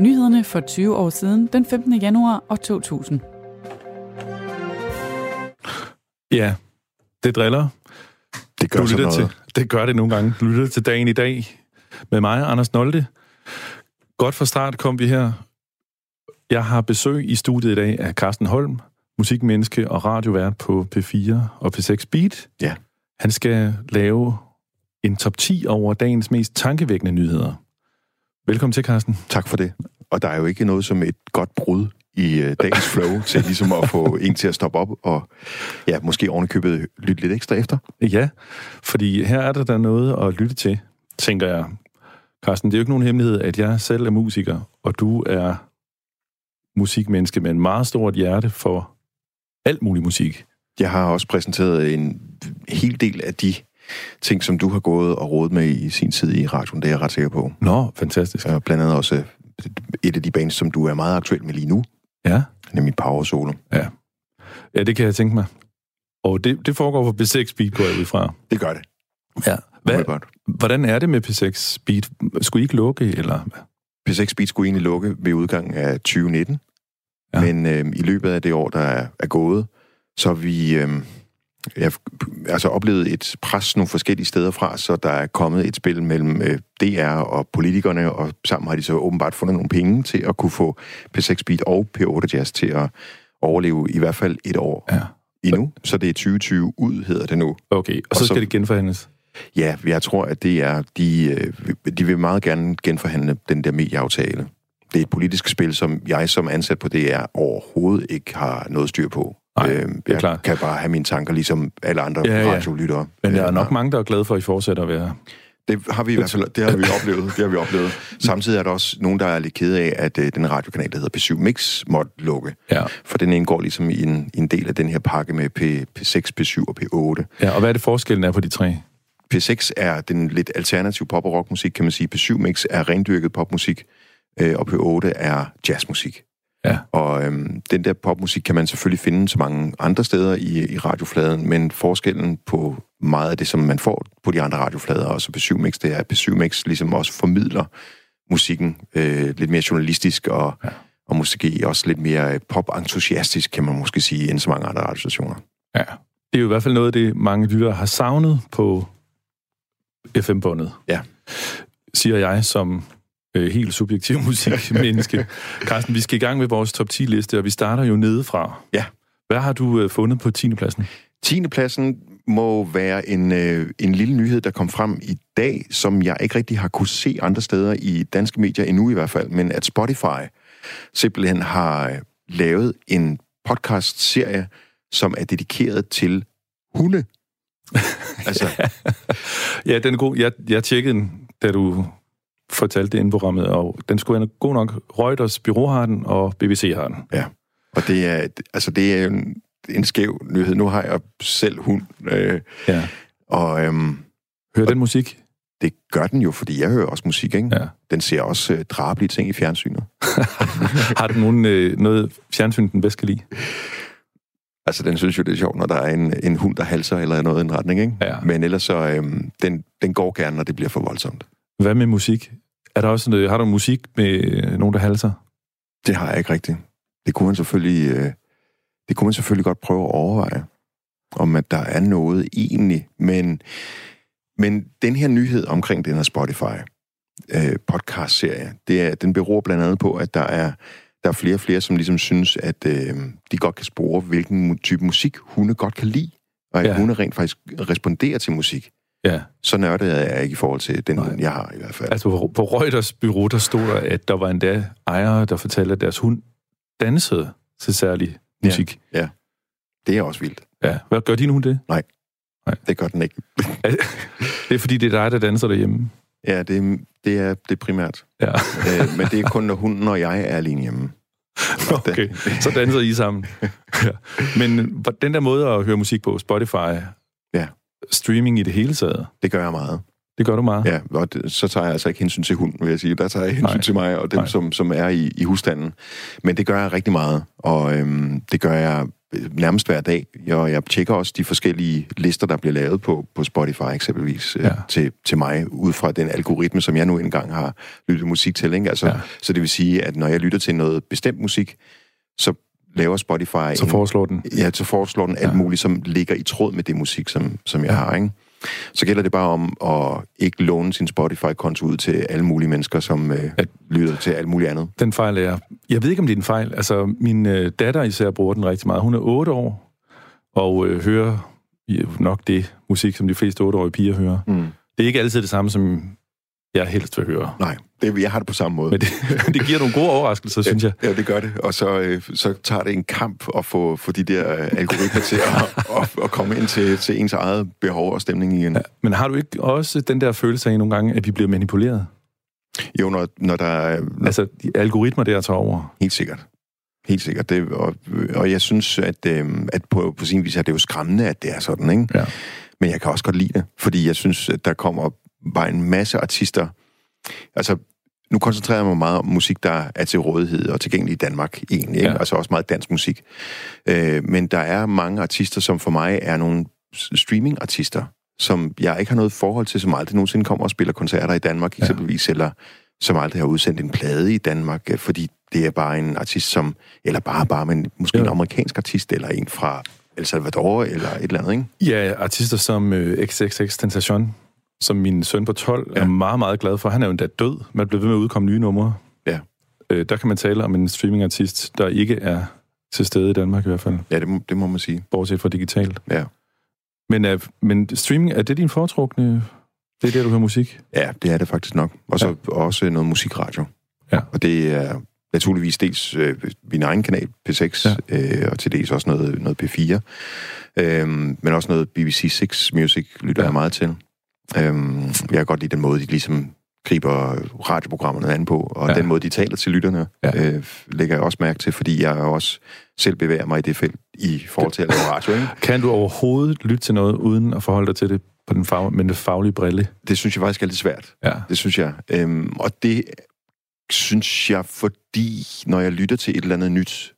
Nyhederne for 20 år siden, den 15. januar år 2000. Ja, det driller. Det gør Du noget. til, det gør det nogle gange. Du lytter til dagen i dag med mig, Anders Nolde. Godt fra start kom vi her. Jeg har besøg i studiet i dag af Carsten Holm, musikmenneske og radiovært på P4 og P6 Beat. Ja. Han skal lave en top 10 over dagens mest tankevækkende nyheder. Velkommen til, Carsten. Tak for det. Og der er jo ikke noget som et godt brud i øh, dagens flow til ligesom at få en til at stoppe op og ja, måske ovenikøbet lytte lidt ekstra efter. Ja, fordi her er der da noget at lytte til, tænker jeg. Carsten, det er jo ikke nogen hemmelighed, at jeg selv er musiker, og du er musikmenneske med en meget stort hjerte for alt mulig musik. Jeg har også præsenteret en hel del af de ting, som du har gået og rådet med i sin tid i radioen, det er jeg ret sikker på. Nå, fantastisk. Og blandt andet også et af de bands, som du er meget aktuel med lige nu, Ja, nemlig Power Solo. ja. Ja, det kan jeg tænke mig. Og det, det foregår på P6 Beat, går jeg ud fra. Det gør det. Ja. Hvad, hvordan er det med P6 Beat? Skulle I ikke lukke, eller hvad? P6 Beat skulle egentlig lukke ved udgangen af 2019. Ja. Ja. Men øh, i løbet af det år, der er, er gået, så har vi øh, ja, altså oplevet et pres nogle forskellige steder fra, så der er kommet et spil mellem øh, DR og politikerne, og sammen har de så åbenbart fundet nogle penge til at kunne få P6 Beat og P8 Jazz til at overleve i hvert fald et år Ja. endnu. Så det er 2020 ud, hedder det nu. Okay, og, Og så så- skal det genforhandles. Ja, jeg tror, at det er, de, øh, de vil meget gerne genforhandle den der medieaftale. Det er et politisk spil, som jeg som ansat på DR overhovedet ikke har noget styr på. Nej, Øh, er jeg klart. kan bare have mine tanker, ligesom alle andre Ja, ja. radiolyttere. Men der er nok mange, der er glade for, at I fortsætter at være. Det har vi i hvert fald det har vi oplevet. Det har vi oplevet. Samtidig er der også nogen, der er lidt kede af, at øh, den radiokanal, der hedder P7 Mix, måtte lukke. Ja. For den indgår ligesom i en, i en del af den her pakke med P, P6, P7 og P8. ja. Og hvad er det forskellen er på de tre? P6 er den lidt alternativ pop- og rockmusik, kan man sige. P7 Mix er rendyrket popmusik, øh, og P8 er jazzmusik. Ja. Og øhm, den der popmusik kan man selvfølgelig finde så mange andre steder i, i radiofladen, men forskellen på meget af det, som man får på de andre radioflader, og så P7 Mix, det er, at P7 Mix ligesom også formidler musikken øh, lidt mere journalistisk, og, ja. og måske også lidt mere øh, pop-entusiastisk, kan man måske sige, end så mange andre radiostationer. Ja. Det er jo i hvert fald noget af det, mange lyttere har savnet på FM-båndet. Ja. Siger jeg som øh, helt subjektiv musikmenneske. Carsten, vi skal i gang med vores top 10-liste, og vi starter jo nedefra. Ja. Hvad har du øh, fundet på 10. pladsen? 10. pladsen må være en, øh, en lille nyhed, der kom frem i dag, som jeg ikke rigtig har kunne se andre steder i danske medier endnu i hvert fald, men at Spotify simpelthen har øh, lavet en podcast-serie, som er dedikeret til hunde. altså, Ja, den er god. Jeg, jeg tjekkede den, da du fortalte det inde på programmet, og den skulle være god nok. Reuters Bureau har den, og BBC har den. ja. Og det er, altså, det er en, en skæv nyhed. Nu har jeg selv hund, øh, Ja. og øhm, Hører den musik? det gør den jo, fordi jeg hører også musik, ikke? Ja. Den ser også øh, drabelige ting i fjernsynet. Har den nogen, øh, noget fjernsyn, den bedst kan lide? Altså, den synes jo, det er sjovt, når der er en, en hund, der halser eller noget i en retning, ikke? Ja. Men ellers så, øhm, den, den går gerne, når det bliver for voldsomt. Hvad med musik? Er der også noget, har du musik med øh, nogen, der halser? Det har jeg ikke rigtigt. Det kunne man selvfølgelig, øh, det kunne man selvfølgelig godt prøve at overveje, om at der er noget egentlig. Men, men den her nyhed omkring den her Spotify øh, podcast-serie, det er, den beror blandt andet på, at der er, der er flere og flere, som ligesom synes, at øh, de godt kan spore, hvilken type musik hunde godt kan lide. Og at ja. hunde rent faktisk responderer til musik. Ja. Så nørdet er jeg ikke i forhold til den Nej. jeg har i hvert fald. Altså på, på Reuters bureau, der stod der, at der var endda ejere, der fortalte, at deres hund dansede til særlig musik. Det er også vildt. Ja. Hvad gør din hund det? Det gør den ikke. Det er fordi, det er dig, der danser derhjemme. Ja, det, det, er, det er primært. Ja. øh, men det er kun, når hunden og jeg er alene hjemme. Okay, så danser I sammen. Ja. Men hvor- den der måde at høre musik på, Spotify, Ja. Streaming i det hele taget, Det gør jeg meget. det gør du meget. Ja, og det, så tager jeg altså ikke hensyn til hunden, vil jeg sige. Der tager jeg hensyn Nej. Til mig og dem, Nej. som, som er i, i husstanden. Men det gør jeg rigtig meget, og øhm, det gør jeg nærmest hver dag. Og jeg tjekker også de forskellige lister, der bliver lavet på, på Spotify eksempelvis, ja. Ja. til, til mig, ud fra den algoritme, som jeg nu engang har lyttet musik til. Ikke? Altså. Ja. Så det vil sige, at når jeg lytter til noget bestemt musik, så laver Spotify... Så foreslår den. Ja, så foreslår den alt Ja. muligt, som ligger i tråd med det musik, som, som jeg Ja. har. Ikke? Så gælder det bare om at ikke låne sin Spotify-konto ud til alle mulige mennesker, som øh, Ja. lytter til alt muligt andet. Den fejl er... Jeg ved ikke, om det er en fejl. Altså, min øh, datter især bruger den rigtig meget. Hun er 8 år, og øh, hører jo nok det musik, som de fleste 8-årige piger hører. Mm. Det er ikke altid det samme, som jeg helst vil høre. Nej, det, jeg har det på samme måde. Men det, det giver nogle gode overraskelser, synes jeg. Ja, det gør det. Og så, øh, så tager det en kamp at få, få de der øh, algoritmer til at, at, at komme ind til, til ens eget behov og stemning igen. Ja. Men har du ikke også den der følelse af nogle gange, at vi bliver manipuleret? Jo, når, når der er... Når, Altså, de algoritmer der tager over. Helt sikkert. Helt sikkert. Det, og, og jeg synes, at, øh, at på, på sin vis er det jo skræmmende, at det er sådan, ikke? Ja. Men jeg kan også godt lide det, fordi jeg synes, at der kommer bare en masse artister. Altså, nu koncentrerer jeg mig meget om musik, der er til rådighed og tilgængelig i Danmark, egentlig. Ikke? Ja. Altså også meget dansk musik. Øh, men der er mange artister, som for mig er nogle streaming-artister, som jeg ikke har noget forhold til, som aldrig nogensinde kommer og spiller koncerter i Danmark, eksempelvis, eller som aldrig har udsendt en plade i Danmark, øh, fordi det er bare en artist, som, eller bare, bare, men måske Ja. en amerikansk artist, eller en fra El Salvador, eller et eller andet, ikke? Ja, artister som øh, XXX Tentacion, som min søn på 12 ja. Er meget, meget glad for. Han er jo endda død. Man bliver ved med at udkomme nye numre. Ja. Øh, der kan man tale om en streamingartist, der ikke er til stede i Danmark i hvert fald, Ja, det må, det må man sige. bortset fra digitalt. Ja. Men, øh, men streaming, er det din foretrukne? Det er der, du hører musik? Ja, det er det faktisk nok. Og så ja. også noget musikradio. Ja. Og det er naturligvis dels øh, min egen kanal, P6, ja. øh, og til dels også noget, noget P4. Øhm, men også noget BBC Six Music lytter ja. jeg meget til. Øhm, jeg kan godt lide den måde, de ligesom griber radioprogrammerne an på, og Ja. den måde, de taler til lytterne, Ja. øh, lægger jeg også mærke til, fordi jeg også selv bevæger mig i det felt i forhold til at lave radio. Ikke? Kan du overhovedet lytte til noget, uden at forholde dig til det på den fag, med det faglige brille? Det synes jeg faktisk er lidt svært. Ja. Det synes jeg. Øhm, og det synes jeg, fordi når jeg lytter til et eller andet nyt,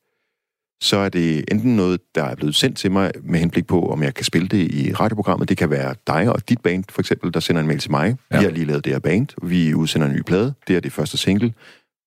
så er det enten noget, der er blevet sendt til mig med henblik på, om jeg kan spille det i radioprogrammet. Det kan være dig og dit band, for eksempel, der sender en mail til mig. Ja. Vi har lige lavet det her band. Vi udsender en ny plade. Det er det første single.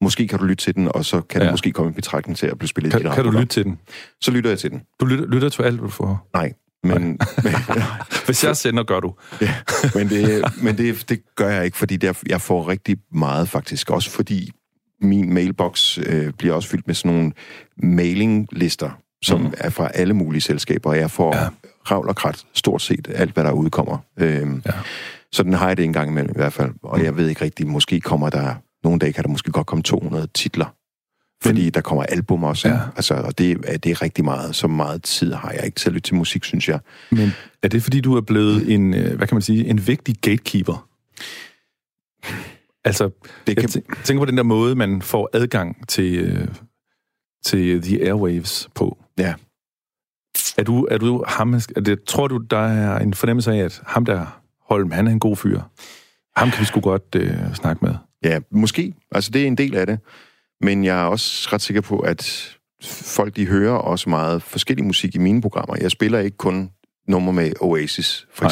Måske kan du lytte til den, og så kan ja. Det måske komme i betragtning til at blive spillet i Kan, dit kan du lytte til den? Så lytter jeg til den. Du lytter, lytter til alt, du får. Nej, men, men, Hvis jeg sender, gør du. Ja, men, det, men det, det gør jeg ikke, fordi der, jeg får rigtig meget faktisk. Også fordi min mailbox øh, bliver også fyldt med sådan nogle mailinglister, som mm. er fra alle mulige selskaber, og jeg får Ja. ravl og krat stort set alt, hvad der udkommer. Øhm, Ja. Så den har jeg det en gang imellem i hvert fald. Og jeg ved ikke rigtigt, måske kommer der, nogle dage kan der måske godt komme 200 titler. Fordi der kommer album også. Ja. Altså, og det, er- det er rigtig meget. Så meget tid har jeg ikke til at lytte til musik, synes jeg. Men er det, fordi du er blevet en, øh, hvad kan man sige, en vigtig gatekeeper? Altså, Det jeg tæ- tænker på den der måde, man får adgang til, øh, til the airwaves på. Ja. Er du, er du ham, er det, tror du, der er en fornemmelse af, at ham der, Holm, han er en god fyr? Ham kan vi sgu godt øh, snakke med. Ja, måske. Altså, det er en del af det. Men jeg er også ret sikker på, at folk, de hører også meget forskellig musik i mine programmer. Jeg spiller ikke kun numre med Oasis, for Nej.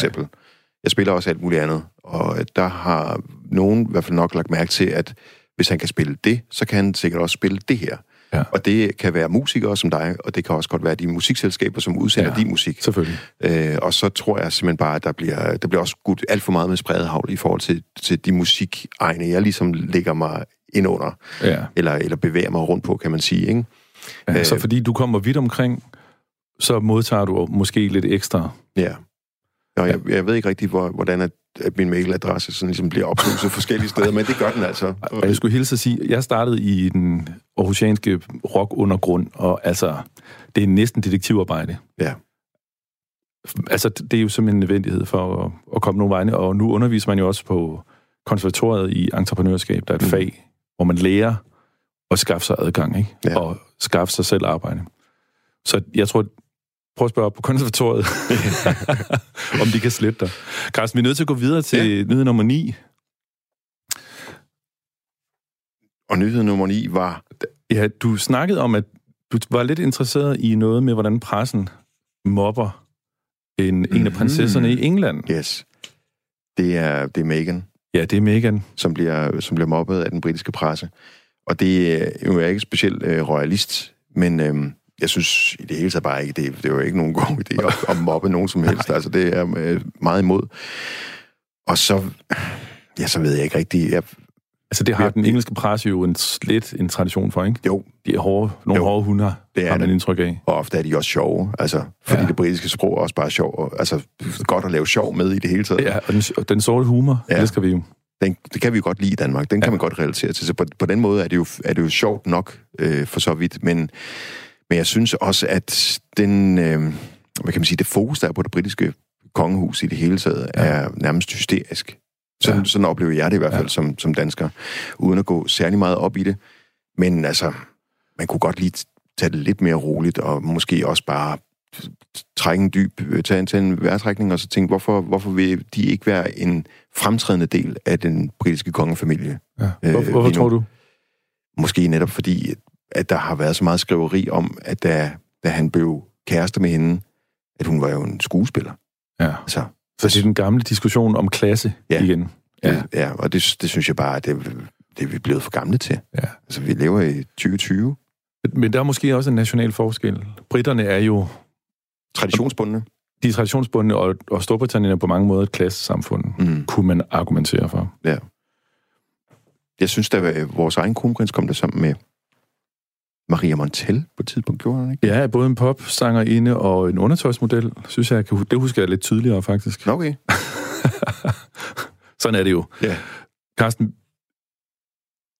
Jeg spiller også alt muligt andet. Og der har nogen i hvert fald nok lagt mærke til, at hvis han kan spille det, så kan han sikkert også spille det her. Ja. Og det kan være musikere som dig, og det kan også godt være de musikselskaber, som udsender Ja. din musik. Selvfølgelig. Øh, og så tror jeg simpelthen bare, at der bliver, der bliver også skudt alt for meget med spredehavl i forhold til, til de musikegne, jeg ligesom lægger mig ind under, Ja. eller, eller bevæger mig rundt på, kan man sige. Ikke? ja. Så Øh. fordi du kommer vidt omkring, så modtager du måske lidt ekstra. Ja. Og jeg, jeg ved ikke rigtig, hvor, hvordan at, at min mailadresse sådan ligesom bliver opsluset forskellige steder, men det gør den altså. Og jeg skulle hilse at sige, jeg startede i den aarhusianske rock-undergrund, og altså, det er næsten detektivarbejde. Ja. Altså, det er jo simpelthen en nødvendighed for at, at komme nogle vegne, og nu underviser man jo også på konservatoriet i entreprenørskab, der er et Mm. fag, hvor man lærer at skaffe sig adgang, ikke? Ja. Og skaffe sig selv arbejde. Så jeg tror, prøv at spørge op på konservatoriet, om de kan slette dig. Carsten, vi er nødt til at gå videre til ja. nyhed nummer 9. Og nyhed nummer 9 var, Ja, du snakkede om, at du var lidt interesseret i noget med, hvordan pressen mobber en, mm-hmm. en af Mhm. prinsesserne i England. Yes. Det er, det er Meghan, Ja, det er Meghan. som bliver, som bliver mobbet af den britiske presse. Og det er jo ikke specielt øh, royalist, men øh, jeg synes i det hele taget bare ikke, det, det er jo ikke nogen god idé at, at mobbe nogen som helst. Altså, det er øh, meget imod. Og så, ja, så ved jeg ikke rigtigt. Jeg, Altså, det har Ja, den engelske presse jo en, lidt en tradition for, ikke? jo, De er hårde, nogle Jo, hårde hunder, det er har man indtryk af. og ofte er de også sjove. Altså, fordi Ja. det britiske sprog er også bare sjov. Og, altså, godt at lave sjov med i det hele taget. Ja, og den, og den sorte humor, ja. Skal vi jo. Den, det kan vi jo godt lide i Danmark. Den kan Ja. man godt relatere til. Så på, på den måde er det jo, er det jo sjovt nok øh, for så vidt. Men, men jeg synes også, at den, øh, hvad kan man sige, det fokus, der er på det britiske kongehus i det hele taget, Ja. er nærmest hysterisk. Sådan, Ja. sådan oplever jeg det i hvert fald Ja. som, som dansker, uden at gå særlig meget op i det. Men altså, man kunne godt lige tage det lidt mere roligt, og måske også bare trække en dyb, øh, tage en, tage en vejrtrækning, og så tænke, hvorfor, hvorfor vil de ikke være en fremtrædende del af den britiske kongefamilie? Ja. Øh, Hvor, hvorfor lige nu. tror du? Måske netop fordi, at der har været så meget skriveri om, at da, da han blev kæreste med hende, at hun var jo en skuespiller. Ja. Altså, Så det er den gamle diskussion om klasse Ja. igen. ja. Ja. Det, ja og det, det synes jeg bare, at det, det er vi blevet for gamle til. Ja. Altså, vi lever i 2020. Men der er måske også en national forskel. Britterne er jo Traditionsbundne. de er traditionsbundne, og, og Storbritannien er på mange måder et klassesamfund, Mm. kunne man argumentere for. Jeg synes, at vores egen kronprins kom der sammen med Maria Montel på et tidspunkt, gjorde han ikke? Ja, både en popsangerinde og en undertøjsmodel, synes jeg, kan, det husker jeg lidt tydeligere faktisk. Okay. Sådan er det jo. Ja. Carsten,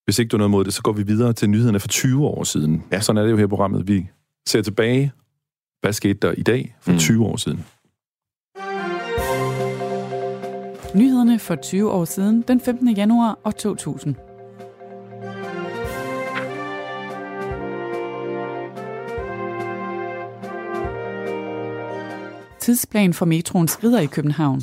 hvis ikke du har noget mod det, så går vi videre til nyhederne for 20 år siden. Ja. Sådan er det jo her i programmet. Vi ser tilbage. Hvad skete der i dag for Mm. 20 år siden? Nyhederne for 20 år siden, den 15. januar år 2000. Tidsplan for metroen skrider i København.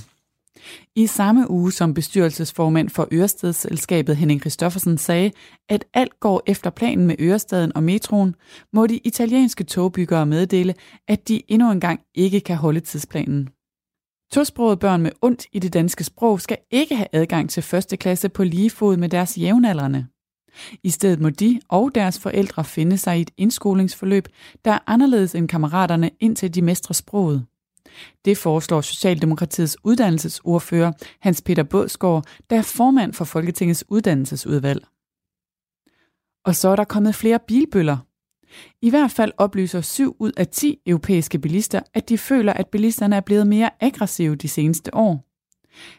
I samme uge som bestyrelsesformand for Ørestedsselskabet Henning Christoffersen sagde, at alt går efter planen med Ørestaden og metroen, må de italienske togbyggere meddele, at de endnu engang ikke kan holde tidsplanen. Tosprogede børn med ondt i det danske sprog skal ikke have adgang til første klasse på lige fod med deres jævnaldrende. I stedet må de og deres forældre finde sig i et indskolingsforløb, der er anderledes end kammeraterne, indtil de mestrer sproget. Det foreslår Socialdemokratiets uddannelsesordfører Hans Peter Bådsgaard, der er formand for Folketingets uddannelsesudvalg. Og så er der kommet flere bilbøller. I hvert fald oplyser 7 ud af 10 europæiske bilister, at de føler, at bilisterne er blevet mere aggressive de seneste år.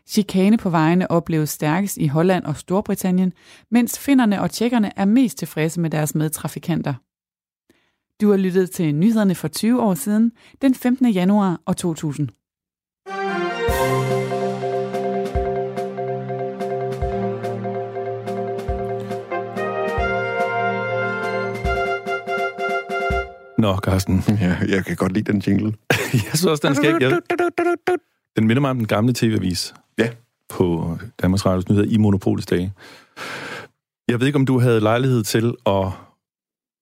Chikane på vejene opleves stærkest i Holland og Storbritannien, mens finnerne og tjekkerne er mest tilfredse med deres medtrafikanter. Du har lyttet til nyhederne for 20 år siden, den 15. januar år 2000. Nå, Carsten. Ja, jeg kan godt lide den jingle. Jeg synes også, den skal jeg, Den minder mig om den gamle tv-avis. Ja. På Danmarks Radios Nyheder i Monopolets dage. Jeg ved ikke, om du havde lejlighed til at,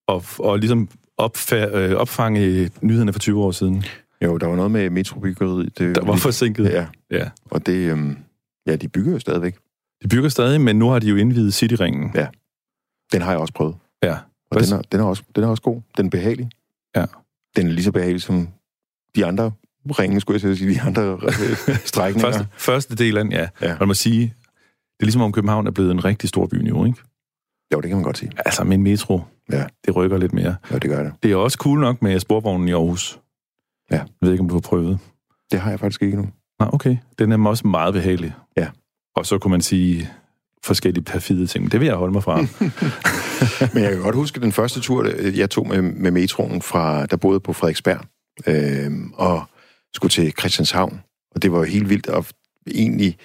at, at ligesom opfa- øh, opfange nyhederne for 20 år siden. Jo, der var noget med metrobyggeriet. Det, Der var forsinket. Ja, ja. og det... Øhm, ja, de bygger jo stadigvæk. De bygger stadig, men nu har de jo indvidet Cityringen. Ja. Den har jeg også prøvet. Ja. Og den er, den, er også, den er også god. Den er behagelig. Ja. Den er lige så behagelig som de andre ringe, skulle jeg sige, de andre øh, strækninger. Første, første del af den, ja. Ja. Og man må sige, det er ligesom om København er blevet en rigtig stor by nu, ikke? Jo, det kan man godt sige. Altså med en metro, Ja. det rykker lidt mere. Jo, det gør det. Det er også cool nok med sporvognen i Aarhus. Ja. Jeg ved ikke, om du har prøvet. Det har jeg faktisk ikke nu. Nej, okay. Den er også meget behagelig. Ja. Og så kunne man sige forskellige perfide ting. Det vil jeg holde mig fra. Men jeg kan godt huske den første tur, jeg tog med, med metroen fra, der boede på Frederiksberg, øh, og skulle til Christianshavn. Og det var jo helt vildt, og egentlig,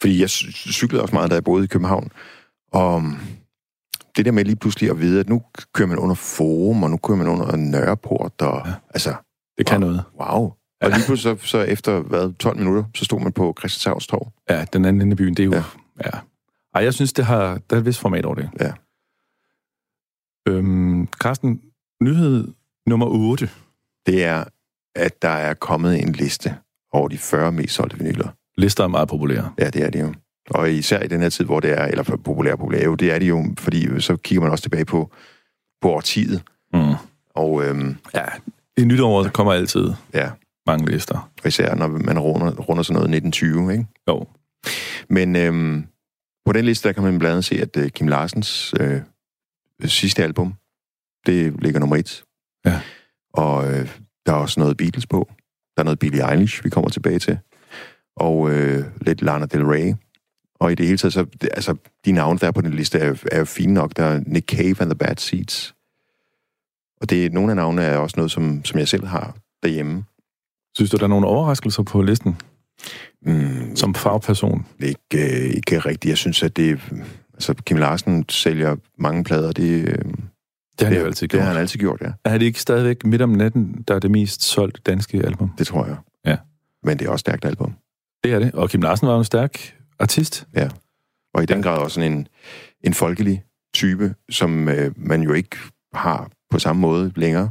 fordi jeg cy- cyklede også meget, da jeg boede i København. Og det der med lige pludselig at vide, at nu kører man under Forum, og nu kører man under Nørreport, og ja. altså, Det kan noget. wow. Og lige pludselig så, så efter hvad, 12 minutter, så stod man på Christianshavns torv. Ja, den anden ende af byen, det er jo... Ja. Ja. ja. Ej, jeg synes, det har, der er et vist format over det. Ja. Øhm, Carsten, nyhed Nummer 8. Det er, at der er kommet en liste over de 40 mest solgte vinyler. Lister er meget populære. Ja, det er det jo. Og især i den her tid, hvor det er, eller populære, populære, jo, det er det jo, fordi så kigger man også tilbage på, på årtiet. Mm. Og øhm, Ja, i nytår kommer altid ja, mange lister. og især når man runder, runder sådan noget 1920, ikke? Jo. Men øhm, på den liste, der kan man blandt andet se, at øh, Kim Larsens øh, sidste album, det ligger nummer et. Ja. Og øh, der er også noget Beatles på. Der er noget Billie Eilish, vi kommer tilbage til. Og øh, lidt Lana Del Rey. Og i det hele taget, så, det, altså, de navne, der er på den liste, er, er fine nok. Der er Nick Cave and the Bad Seeds. Og det, nogle af navnene er også noget, som, som jeg selv har derhjemme. Synes du, der er nogle overraskelser på listen Mm, som fagperson? ikke, øh, ikke rigtigt. Jeg synes, at det... Altså, Kim Larsen sælger mange plader. Det, øh, Det har han jo altid det gjort. har han altid gjort, ja. Er det ikke stadigvæk midt om natten, der er det mest solgte danske album? Det tror jeg. Ja. Men det er også et stærkt album. Det er det. Og Kim Larsen var jo en stærk artist. Og i den grad også sådan en, en folkelig type, som øh, man jo ikke har på samme måde længere.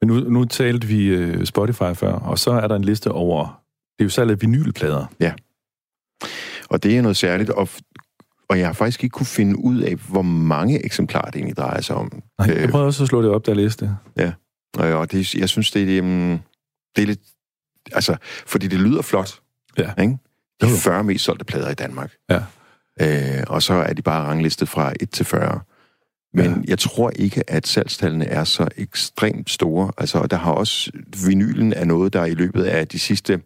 Men nu, nu talte vi øh, Spotify før, og så er der en liste over... Det er jo salget af vinylplader. Og det er noget særligt, og, og jeg har faktisk ikke kunne finde ud af, hvor mange eksemplarer det egentlig drejer sig om. Nej, Øh. jeg prøvede også at slå det op, der liste. Og, og det, jeg synes, det er, det er lidt... Altså, fordi det lyder flot. Ja. Ikke? De Jo, jo. 40 mest solgte plader i Danmark. Ja. Øh, og så er de bare ranglistet fra 1 til 40. Men Ja. jeg tror ikke, at salgstallene er så ekstremt store. Altså, og der har også... Vinylen er noget, der i løbet af de sidste,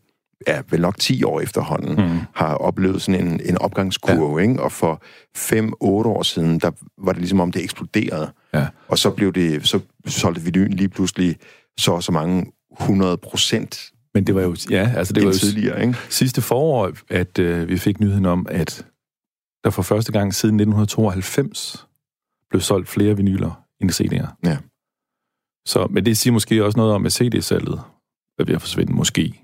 ja, vel nok 10 år efterhånden, Mm. har oplevet sådan en, en opgangskurve, ja. ikke? Og for 5-8 år siden, der var det ligesom om, det eksploderede. Ja. Og så blev det, så solgte vinylen lige pludselig så så mange 100 procent Men det var jo... Ja, altså det var jo tidligere, ikke? sidste forår, at øh, vi fik nyheden om, at der for første gang siden 1992 blev solgt flere vinyler end CD'er. Ja. Så, men det siger måske også noget om, at CD-salget er ved at forsvinde, måske.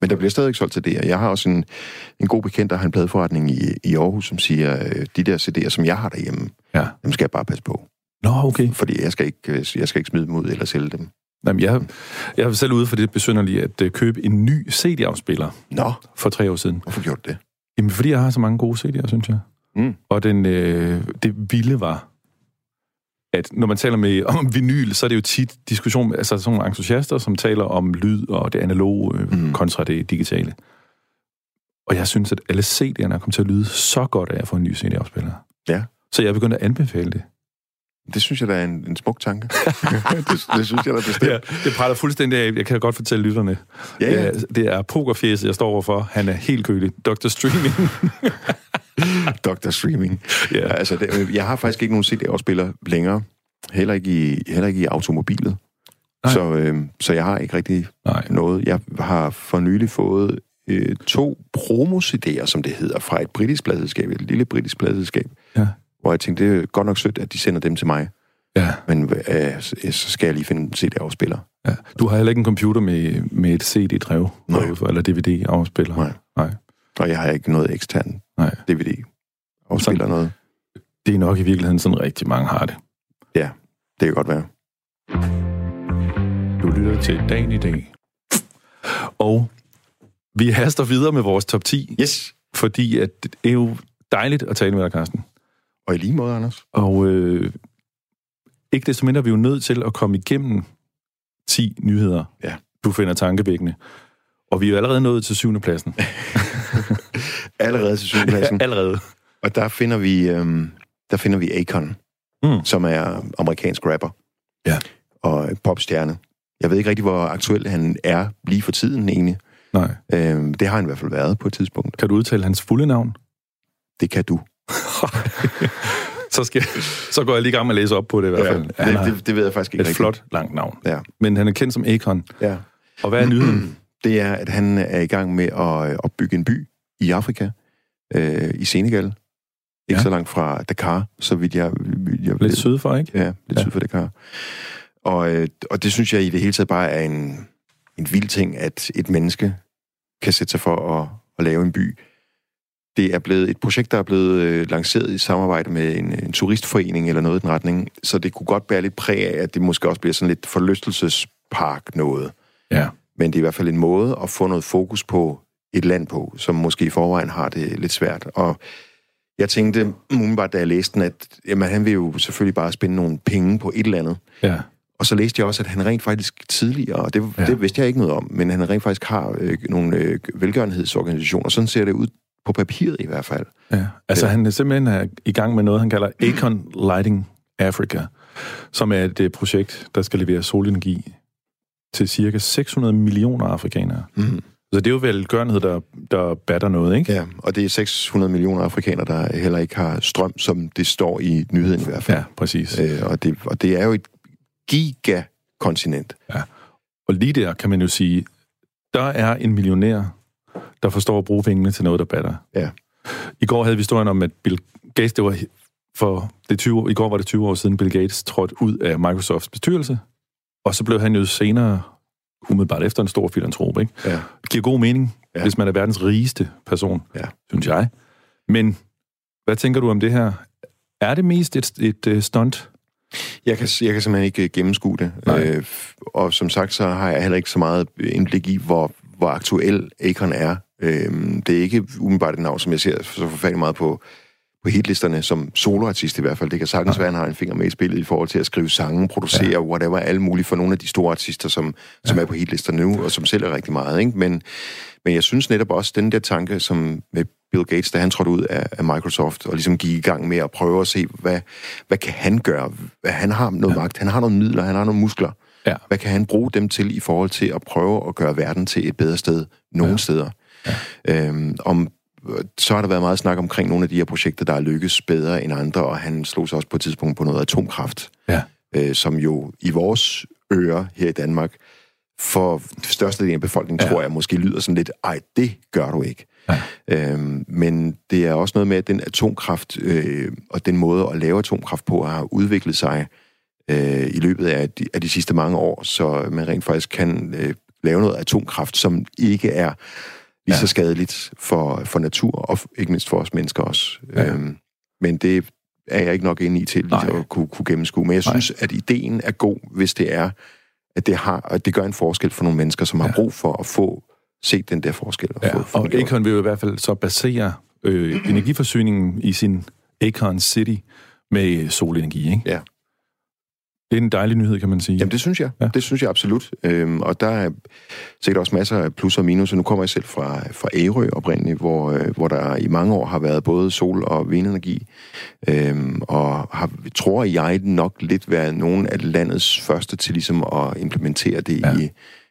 Men der bliver stadig solgt det, jeg har også en, en god bekendt, der har en pladeforretning i, i Aarhus, som siger, øh, de der CD'er, som jeg har derhjemme, Ja. dem skal jeg bare passe på. Nå, okay. Fordi jeg skal ikke, øh, jeg skal ikke smide dem ud eller sælge dem. Jamen, jeg, jeg er selv ude for det besynderlige at øh, købe en ny CD-afspiller Nå, for tre år siden. hvorfor gjorde du det? Jamen, fordi jeg har så mange gode CD'er, synes jeg. Mm. Og den, øh, det vilde var, at når man taler med om vinyl, så er det jo tit diskussion med altså sådan nogle entusiaster, som taler om lyd og det analoge øh, Mm. kontra det digitale. Og jeg synes, at alle CD'erne er kommet til at lyde så godt af at få en ny CD-afspiller. Ja. Så jeg er begyndt at anbefale det. Det synes jeg, der er en, en smuk tanke. det, det synes jeg da bestemt. Ja, det praller fuldstændig af. Jeg kan godt fortælle lytterne. Ja, ja. Det er- er pokerfjæset, jeg står overfor. Han er helt kølig. Dr. Streaming. Dr. Streaming. ja. Ja, altså, det, jeg har faktisk ikke nogen CD-afspiller længere. Heller ikke i, heller ikke i automobilet. Nej. Så, øh, så jeg har ikke rigtig Nej. noget. Jeg har for nylig fået øh, to promo-CD'er, som det hedder, fra et britisk pladselskab, et lille britisk pladselskab, Ja. Hvor jeg tænkte, det er godt nok sødt, at de sender dem til mig. Ja. Men øh, så så skal jeg lige finde en CD-afspiller. ja. Du har heller ikke en computer med, med et CD-drev, derudfor, eller DVD-afspiller. Nej. Nej. Og jeg har ikke noget ekstern Nej. DVD-afspiller noget. Det er nok i virkeligheden sådan rigtig mange har det. Det kan godt være. Du lytter til dagen i dag. Og vi haster videre med vores top 10, Yes. fordi at det er jo dejligt at tale med dig, Carsten. Og i lige måde, Anders. Og øh, ikke desto mindre er vi jo nødt til at komme igennem 10 nyheder, Ja. du finder tankevækkende. Og vi er jo allerede nået til syvende pladsen. Allerede til syvendepladsen. allerede. Og der finder vi, øhm, der finder vi Akon, Mm. som er amerikansk rapper. Ja. Og popstjerne. Jeg ved ikke rigtig, hvor aktuel han er lige for tiden egentlig. Nej. Øhm, det har han i hvert fald været på et tidspunkt. Kan du udtale hans fulde navn? Det kan du. så, skal, så går jeg lige i gang med at læse op på det i hvert fald. det, har det, det ved jeg faktisk ikke et rigtigt. flot, langt navn. Ja. Men han er kendt som Akon. Ja. Og hvad er nyheden? Det er, at han er i gang med at øh, opbygge en by i Afrika, øh, i Senegal. Ikke Ja. så langt fra Dakar, så vidt jeg, jeg Lidt syd for, ikke? Ja, lidt Ja. ja. syd for Dakar. Og, øh, og det synes jeg i det hele taget bare er en, en vild ting, at et menneske kan sætte sig for at, at lave en by det er blevet et projekt, der er blevet øh, lanceret i samarbejde med en, en turistforening eller noget i den retning, så det kunne godt bære lidt præg af, at det måske også bliver sådan lidt forlystelsespark noget. Ja. Men det er i hvert fald en måde at få noget fokus på et land på, som måske i forvejen har det lidt svært. Og jeg tænkte umiddelbart, da jeg læste den, at jamen, han vil jo selvfølgelig bare spænde nogle penge på et eller andet. Ja. Og så læste jeg også, at han rent faktisk tidligere, og det, Ja. ja. det vidste jeg ikke noget om, men han rent faktisk har øh, nogle øh, velgørenhedsorganisationer. Sådan ser det ud på papiret i hvert fald. Ja, altså Ja. han er simpelthen er i gang med noget, han kalder Acon Lighting Africa, som er et øh, projekt, der skal levere solenergi til cirka 600 millioner afrikanere. Mm. Så det er jo velgørenhed, der, der batter noget, ikke? Ja, og det er 600 millioner afrikanere, der heller ikke har strøm, som det står i nyheden i hvert fald. Ja, præcis. Øh, og, det, og det er jo et gigakontinent. Og lige der kan man jo sige, der er en millionær, der forstår at bruge pengene til noget, der batter. Ja. I går havde vi historien om, at Bill Gates, det var for det 20, år- i går var det 20 år siden, Bill Gates trådte ud af Microsofts bestyrelse, og så blev han jo senere, umiddelbart efter en stor filantrop, ikke? Ja. Det giver god mening, ja. Hvis man er verdens rigeste person, Ja. synes jeg. Men hvad tænker du om det her? Er det mest et, et, et stunt? Jeg kan, jeg kan simpelthen ikke gennemskue det. Nej. Øh, og som sagt, så har jeg heller ikke så meget indblik i, hvor, hvor aktuel Akon er. Øh, det er ikke umiddelbart et navn, som jeg ser så forfærdeligt meget på, på hitlisterne som soloartist i hvert fald. Det kan sagtens være, at han har en finger med i spillet i forhold til at skrive sange, producere, ja. whatever, alle mulige for nogle af de store artister, som, som er på hitlisterne nu, og som sælger rigtig meget. Ikke? Men, men jeg synes netop også, den der tanke, som med Bill Gates, da han trådte ud af, af Microsoft, og ligesom gik i gang med at prøve at se, hvad, hvad kan han gøre? Hvad, han har noget ja. magt, han har nogle midler, han har nogle muskler. Ja. Hvad kan han bruge dem til i forhold til at prøve at gøre verden til et bedre sted nogle ja. steder? Ja. Øhm, om, så har der været meget snak omkring nogle af de her projekter, der er lykkes bedre end andre, og han slog sig også på et tidspunkt på noget atomkraft, Ja. øh, som jo i vores ører her i Danmark, for størstedelen af befolkningen, Ja. tror jeg, måske lyder sådan lidt, ej, det gør du ikke. Ja. Øhm, men det er også noget med, at den atomkraft øh, og den måde at lave atomkraft på har udviklet sig øh, i løbet af de, af de sidste mange år, så man rent faktisk kan øh, lave noget atomkraft, som ikke er lige Ja. så skadeligt for, for natur, og ikke mindst for os mennesker også. Ja. Øhm, men det er jeg ikke nok inde i til Nej. lige at kunne, kunne gennemskue. Men jeg Nej. synes, at ideen er god, hvis det er, at det, har, at det gør en forskel for nogle mennesker, som har Ja. brug for at få set den der forskel. Og Ja, få, få og. Akon vil jo i hvert fald så basere øh, energiforsyningen i sin Akon City med solenergi, ikke? Ja. Det er en dejlig nyhed, kan man sige. Jamen, det synes jeg. Ja. Det synes jeg absolut. Øhm, og der er sikkert også masser af plus og minus. Nu kommer jeg selv fra, fra Ærø oprindeligt, hvor, øh, hvor der i mange år har været både sol- og vindenergi. Øhm, og har, tror jeg nok lidt været nogle af landets første til ligesom at implementere det ja. i,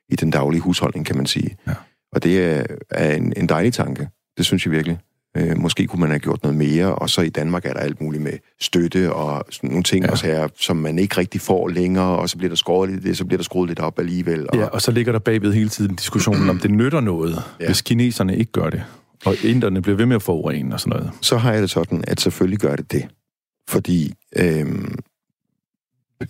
i den daglige husholdning, kan man sige. Ja. Og det er, er en, en dejlig tanke. Det synes jeg virkelig. Øh, måske kunne man have gjort noget mere, og så i Danmark er der alt muligt med støtte og sådan nogle ting Ja. også her, som man ikke rigtig får længere, og så bliver der skåret lidt så bliver der skruet lidt op alligevel. Og, Ja, og så ligger der bagved hele tiden diskussionen om, det nytter noget, ja. Hvis kineserne ikke gør det. Og inderne bliver ved med at forurene og sådan noget. så har jeg det sådan, at selvfølgelig gør det det. Fordi øhm,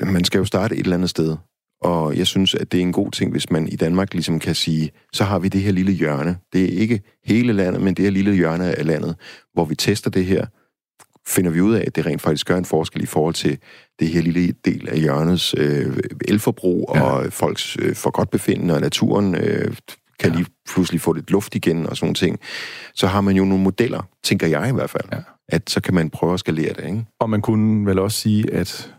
man skal jo starte et eller andet sted. Og jeg synes, at det er en god ting, hvis man i Danmark ligesom kan sige, så har vi det her lille hjørne. Det er ikke hele landet, men det her lille hjørne af landet, hvor vi tester det her, finder vi ud af, at det rent faktisk gør en forskel i forhold til det her lille del af hjørnets øh, elforbrug Ja. og folks øh, for godt befindende, og naturen øh, kan ja. lige pludselig få lidt luft igen og sådan nogle ting. Så har man jo nogle modeller, tænker jeg i hvert fald, Ja. at så kan man prøve at skalere det, ikke? Og man kunne vel også sige, at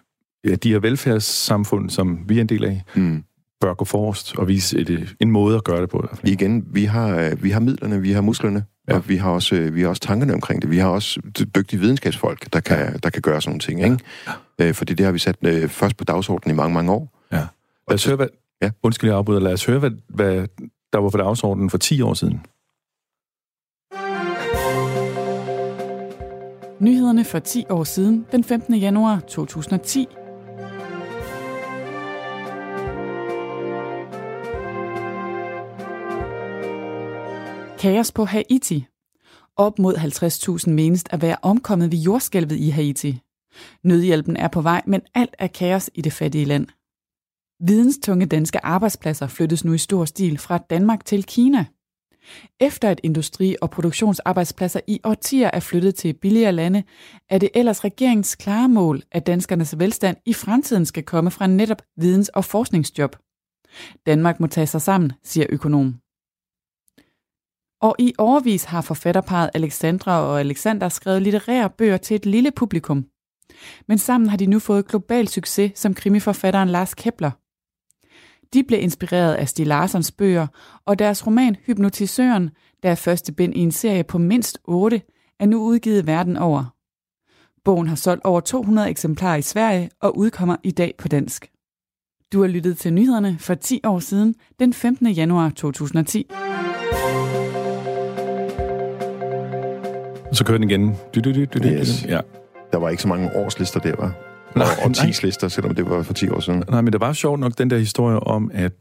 ja, de her velfærdssamfund, som vi er en del af, Mm. bør gå forrest og vise et, en måde at gøre det på. I hvert fald. Igen, vi har, øh, vi har midlerne, vi har musklerne, Ja. ja. og vi har, også, øh, vi har også tankerne omkring det. Vi har også dy- dygtige videnskabsfolk, der kan, ja. der kan gøre sådan nogle ting, Ja. ikke? Øh, fordi det har vi sat øh, først på dagsordenen i mange, mange år. Ja. Lad os høre, hvad, Ja. undskyld, jeg afbryder. Lad os høre, hvad, hvad der var på dagsordenen for 10 år siden. Nyhederne for 10 år siden, den 15. januar 2010. Kaos på Haiti. Op mod 50.000 menes at være omkommet ved jordskælvet i Haiti. Nødhjælpen er på vej, men alt er kaos i det fattige land. Videnstunge danske arbejdspladser flyttes nu i stor stil fra Danmark til Kina. Efter at industri- og produktionsarbejdspladser i årtier er flyttet til billigere lande, er det ellers regeringens klare mål, at danskernes velstand i fremtiden skal komme fra netop videns- og forskningsjob. Danmark må tage sig sammen, siger økonom. Og i overvis har forfatterparet Alexandra og Alexander skrevet litterære bøger til et lille publikum. Men sammen har de nu fået global succes som krimiforfatteren Lars Kepler. De blev inspireret af Stig Larsons bøger, og deres roman Hypnotisøren, der er første bind i en serie på mindst 8, er nu udgivet verden over. Bogen har solgt over 200 eksemplarer i Sverige og udkommer i dag på dansk. Du har lyttet til nyhederne for 10 år siden, den 15. januar 2010. Så kører den igen. Du, du, du, du, Yes. Ja. Der var ikke så mange årslister der, var. Nej, Og, og nej. 10 lister, selvom det var for 10 år siden. Nej, men det var sjovt nok den der historie om, at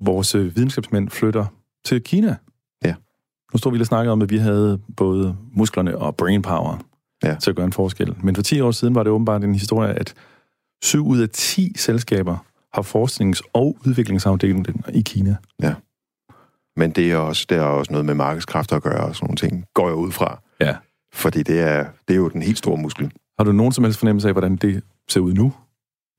vores øh, videnskabsmænd flytter til Kina. Ja. Nu stod vi lige og snakkede om, at vi havde både musklerne og brainpower Ja. til at gøre en forskel. Men for 10 år siden var det åbenbart en historie, at 7 ud af 10 selskaber har forsknings- og udviklingsafdelingen i Kina. Men det er også, det er også noget med markedskræfter at gøre og sådan nogle ting, går jeg ud fra. Ja. Fordi det er, det er jo den helt store muskel. Har du nogen som helst fornemmelse af, hvordan det ser ud nu?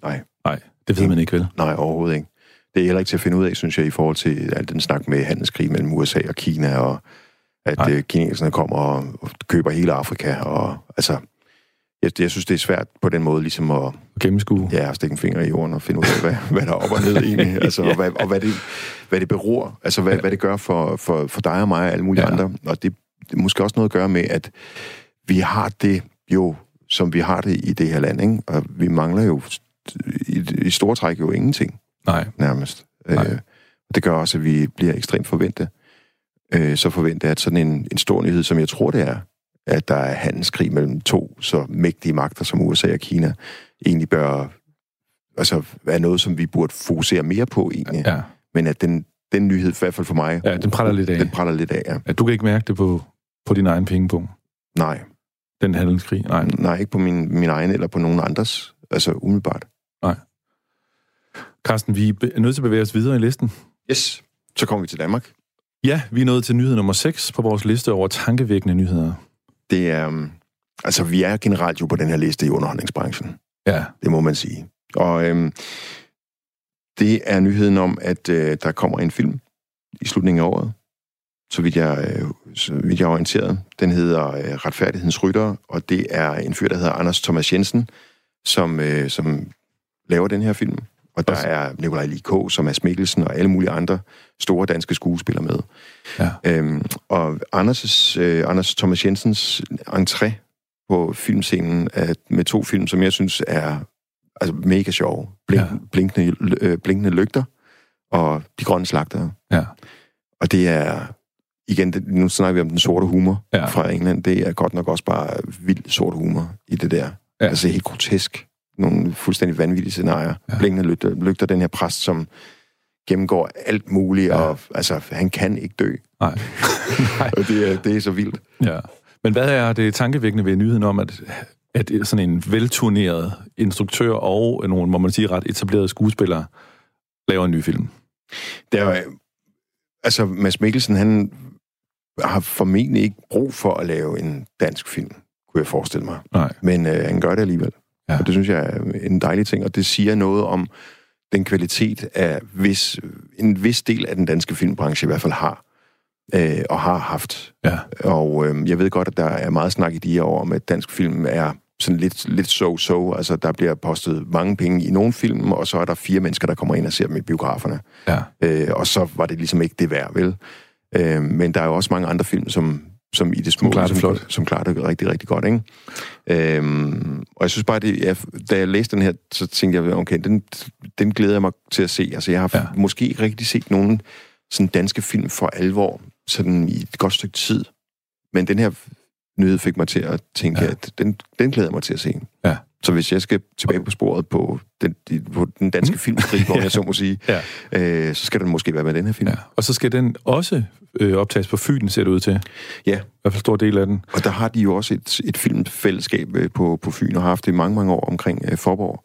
Nej. Nej, det ved man ikke vel. Nej, overhovedet ikke. Det er heller ikke til at finde ud af, synes jeg, i forhold til al den snak med handelskrig mellem USA og Kina, og at Nej. øh, kineserne kommer og og køber hele Afrika. Og, altså, jeg, jeg synes, det er svært på den måde ligesom at gennemskue. ja, stikke en finger i jorden og finde ud af, hvad, hvad der er op og ned egentlig. Altså, og hvad, og hvad, det, hvad det beror. Altså, hvad, hvad det gør for, for, for dig og mig og alle mulige Ja. andre. Og det, det måske også noget at gøre med, at vi har det jo, som vi har det i det her land. Ikke? Og vi mangler jo i, i store træk jo ingenting Nej. nærmest. Nej. Øh, det gør også, at vi bliver ekstremt forventet. Øh, så forventer at sådan en, en stor nyhed, som jeg tror det er, at der er handelskrig mellem to så mægtige magter som USA og Kina, egentlig bør altså, være noget, som vi burde fokusere mere på egentlig. Ja. Men at den, den nyhed, i hvert fald for mig, ja, den praller lidt af. den praller lidt af, ja. Ja, du kan ikke mærke det på, på din egen pengepunkt. Nej, Den handelskrig. Nej. nej, ikke på min, min egen eller på nogen andres, altså umiddelbart. Carsten, vi er nødt til at bevæge os videre i listen. Yes. Så kommer vi til Danmark. Ja, vi er nået til nyhed nummer 6 på vores liste over tankevækkende nyheder. Det er, um, altså vi er generelt jo på den her liste i underholdningsbranchen. Ja, Det må man sige. Og øhm, det er nyheden om, at øh, der kommer en film i slutningen af året, så vidt jeg, øh, så vidt jeg er orienteret. Den hedder øh, Retfærdighedens Rytter, og det er en fyr, der hedder Anders Thomas Jensen, som, øh, som laver den her film. Og der er Nikolaj Likå, som er Mikkelsen og alle mulige andre store danske skuespillere med. ja. Øhm, og Anders' øh, Anders Thomas Jensens entré på filmscenen er med to film, som jeg synes er altså mega sjove. Blink, ja. blinkende, øh, blinkende lygter og De Grønne Slagtere. Ja. Og det er, igen, det, nu snakker vi om den sorte humor Ja. fra England. Det er godt nok også bare vild sort humor i det der. Ja. Altså helt grotesk. Nogle fuldstændig vanvittige scenarier. Ja. Blinkende lygter, lygter, den her præst, som gennemgår alt muligt, Ja. og altså, han kan ikke dø. Nej. Nej. Og det er, det er så vildt. Ja. Men hvad er det tankevækkende ved nyheden om, at, at sådan en velturneret instruktør og nogle, må man sige, ret etablerede skuespillere laver en ny film? Det er, jo- altså, Mads Mikkelsen, han har formentlig ikke brug for at lave en dansk film, kunne jeg forestille mig. Nej. Men øh, han gør det alligevel. Ja. Og det synes jeg er en dejlig ting, og det siger noget om den kvalitet af vis, en vis del af den danske filmbranche i hvert fald har, øh, og har haft. Ja. Og øh, jeg ved godt, at der er meget snak i de her år om, at dansk film er sådan lidt, lidt so-so. Altså, der bliver postet mange penge i nogle film, og så er der fire mennesker, der kommer ind og ser dem i biograferne. Ja. Øh, og så var det ligesom ikke det værd, vel? Øh, men der er jo også mange andre film, som, som i det små, klarer det som, flot. som klarer det rigtig, rigtig godt, ikke? Øhm, og jeg synes bare, det, jeg, da jeg læste den her, så tænkte jeg, okay, den, den glæder jeg mig til at se. Altså, jeg har ja. måske ikke rigtig set nogen sådan danske film for alvor, sådan i et godt stykke tid. Men den her nyhed fik mig til at tænke, Ja. ja. at den, den glæder jeg mig til at se. Ja. Så hvis jeg skal tilbage på sporet på den, på den danske filmkrig, hvor Ja. jeg så må sige, Ja. øh, så skal den måske være med den her film. ja. Og så skal den også øh, optages på Fyn, ser det ud til. Ja. I hvert fald stor del af den. Og der har de jo også et, et filmfællesskab øh, på, på Fyn, og har haft det i mange, mange år omkring øh, Forborg,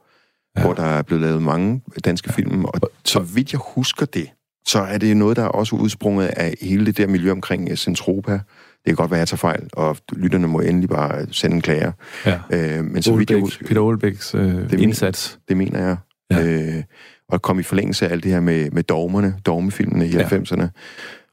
Ja. ja. hvor der er blevet lavet mange danske film. Og så vidt jeg husker det, så er det noget, der er også udsprunget af hele det der miljø omkring Centropa. Det kan godt være, at jeg tager fejl, og lytterne må endelig bare sende en klager. Ja. Øh, men så vidt jeg husker, Peter Olbæks øh, mener- indsats. det mener jeg. Ja. Øh, og kom i forlængelse af alt det her med, med dogmerne, dogmefilmene i Ja. ja. 90'erne.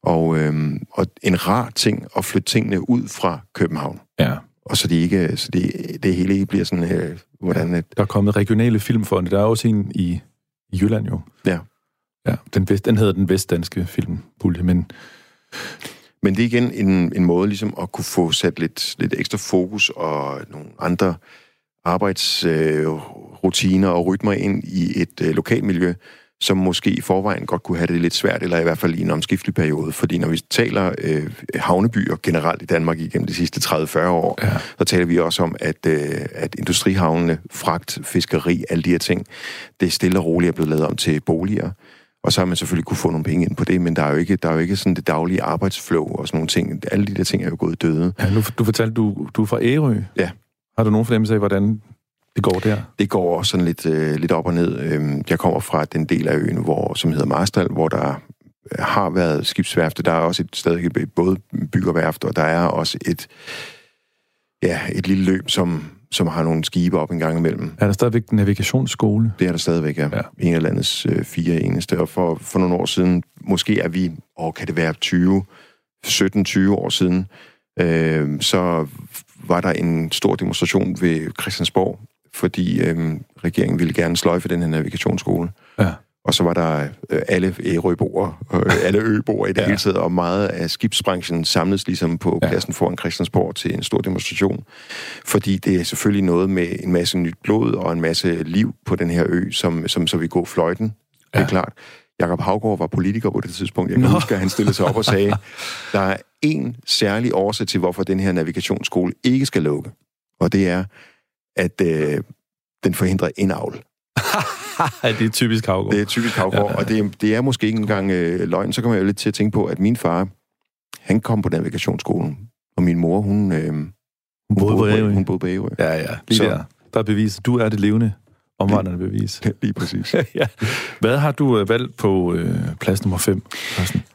Og, øhm, og en rar ting at flytte tingene ud fra København. Ja. Og så, de ikke, så det, det hele ikke bliver sådan, øh, hvordan... Et, Der er kommet regionale filmfonde. Der er også en i, i Jylland jo. Ja. Ja, den, vest, den hedder den vestdanske filmpulje, men men det er igen en, en måde ligesom at kunne få sat lidt, lidt ekstra fokus og nogle andre arbejdsrutiner øh, og rytmer ind i et øh, lokalmiljø, som måske i forvejen godt kunne have det lidt svært, eller i hvert fald i en omskiftelig periode. Fordi når vi taler øh, havnebyer generelt i Danmark igennem de sidste 30-40 år, Ja. så taler vi også om, at, øh, at industrihavnene, fragt, fiskeri, alle de her ting, det er stille og roligt er blevet lavet om til boliger. Og så har man selvfølgelig kunne få nogle penge ind på det, men der er jo ikke, der er jo ikke sådan det daglige arbejdsflow og sådan nogle ting. Alle de der ting er jo gået døde. ja, nu, du fortalte, du, du er fra Ærø. Ja. Har du nogen fornemmelse af, hvordan det går der? Det går også sådan lidt, øh, lidt op og ned. Øhm, Jeg kommer fra den del af øen, hvor, som hedder Marstal, hvor der har været skibsværfte. Der er også et, stadig et både byggerværft, og der er også et, ja, et lille løb, som, som har nogle skibe op en gang imellem. Er der stadigvæk navigationsskole? Det er der stadigvæk, ja. Ja. En af landets øh, fire eneste. Og for, for nogle år siden, måske er vi, og kan det være 20, 17-20 år siden, øh, så var der en stor demonstration ved Christiansborg, fordi øh, regeringen ville gerne sløjfe den her navigationsskole. Ja. Og så var der øh, alle ærøboere, øh, alle øboere i det Ja. hele taget, og meget af skibsbranchen samledes ligesom på Ja. pladsen foran Christiansborg til en stor demonstration. Fordi det er selvfølgelig noget med en masse nyt blod og en masse liv på den her ø, som, som så vil gå fløjten. Det Ja. er klart. Jakob Havgård var politiker på det tidspunkt. Jeg kan. Nå. huske, at han stillede sig op og sagde, der er en særlig årsag til, hvorfor den her navigationsskole ikke skal lukke. Og det er, at øh, den forhindrer indavl. Ja, det er typisk havgård. Det er typisk Havgård, Ja, ja, ja. og det, er- det er måske ikke engang øh, løgn. Så kommer jeg jo lidt til at tænke på, at min far, han kom på navigationsskolen, og min mor, hun, øh, hun, Hun boede på Ærø. hun boede på Ærø. Ja, ja. Lige Så- der. Der er bevis. Du er det levende omvandrende bevis. Lige præcis. ja. Hvad har du øh, valgt på øh, plads nummer 5?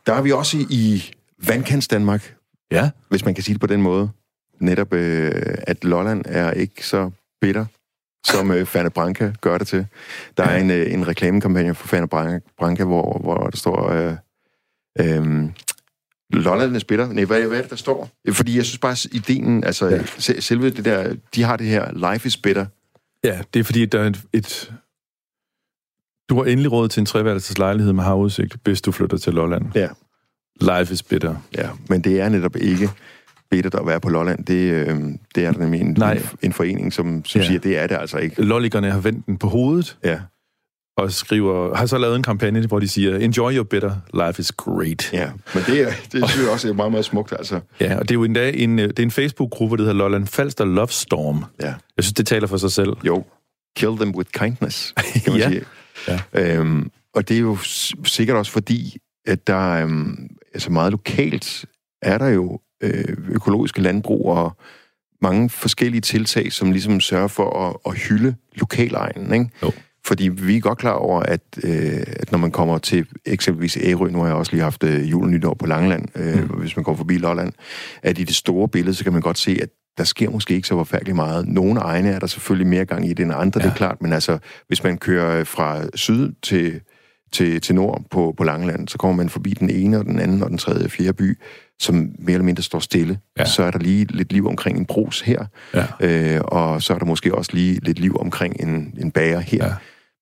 Der er vi også i, i vandkants Danmark, Ja. hvis man kan sige det på den måde. Netop, øh, at Lolland er ikke så bitter, som øh, Fane Branca gør det til. Der er en, øh, en reklamekampagne for Bran- Branca, hvor, hvor der står... Øh, øh, er bitter. Nej, hvad, hvad er det, der står? Fordi jeg synes bare, at ideen, altså Ja. selve det der, de har det her, life is bitter. Ja, det er fordi, der er et, et... Du har endelig råd til en treværelses lejlighed med havudsigt, hvis du flytter til Lolland. Ja. Life is bitter. Ja, men det er netop ikke bittert at være på Lolland. Det, øh, det er der nemlig en, Nej. en, en forening, som, som Ja. siger, det er det altså ikke. Lolligerne har vendt den på hovedet Ja, og skriver, har så lavet en kampagne, hvor de siger, enjoy your bitter, life is great. ja. Men det, er, det synes jeg også er meget, meget smukt, altså. Ja, og det er jo endda en, øh, det er en Facebook-gruppe, der hedder Lolland Falster Love Storm. Ja. Jeg synes, det taler for sig selv. Jo, kill them with kindness, kan man Ja. sige. Ja. Øhm, og det er jo sikkert også fordi, at der øhm, altså meget lokalt er der jo øh, økologiske landbrug og mange forskellige tiltag, som ligesom sørger for at, at hylde lokalegnen, ikke? Jo. Fordi vi er godt klar over, at, øh, at når man kommer til eksempelvis Ærø, nu har jeg også lige haft øh, jul og nytår på Langeland, øh, Mm. hvis man går forbi Lolland, at i det store billede, så kan man godt se, at der sker måske ikke så forfærdeligt meget. Nogle egne er der selvfølgelig mere gang i det end andre, ja. det er klart, men altså, hvis man kører fra syd til, til, til nord på, på Langeland, så kommer man forbi den ene og den anden og den tredje og fjerde by, som mere eller mindre står stille. Ja. Så er der lige lidt liv omkring en brus her, Ja. øh, og så er der måske også lige lidt liv omkring en, en bager her. Ja.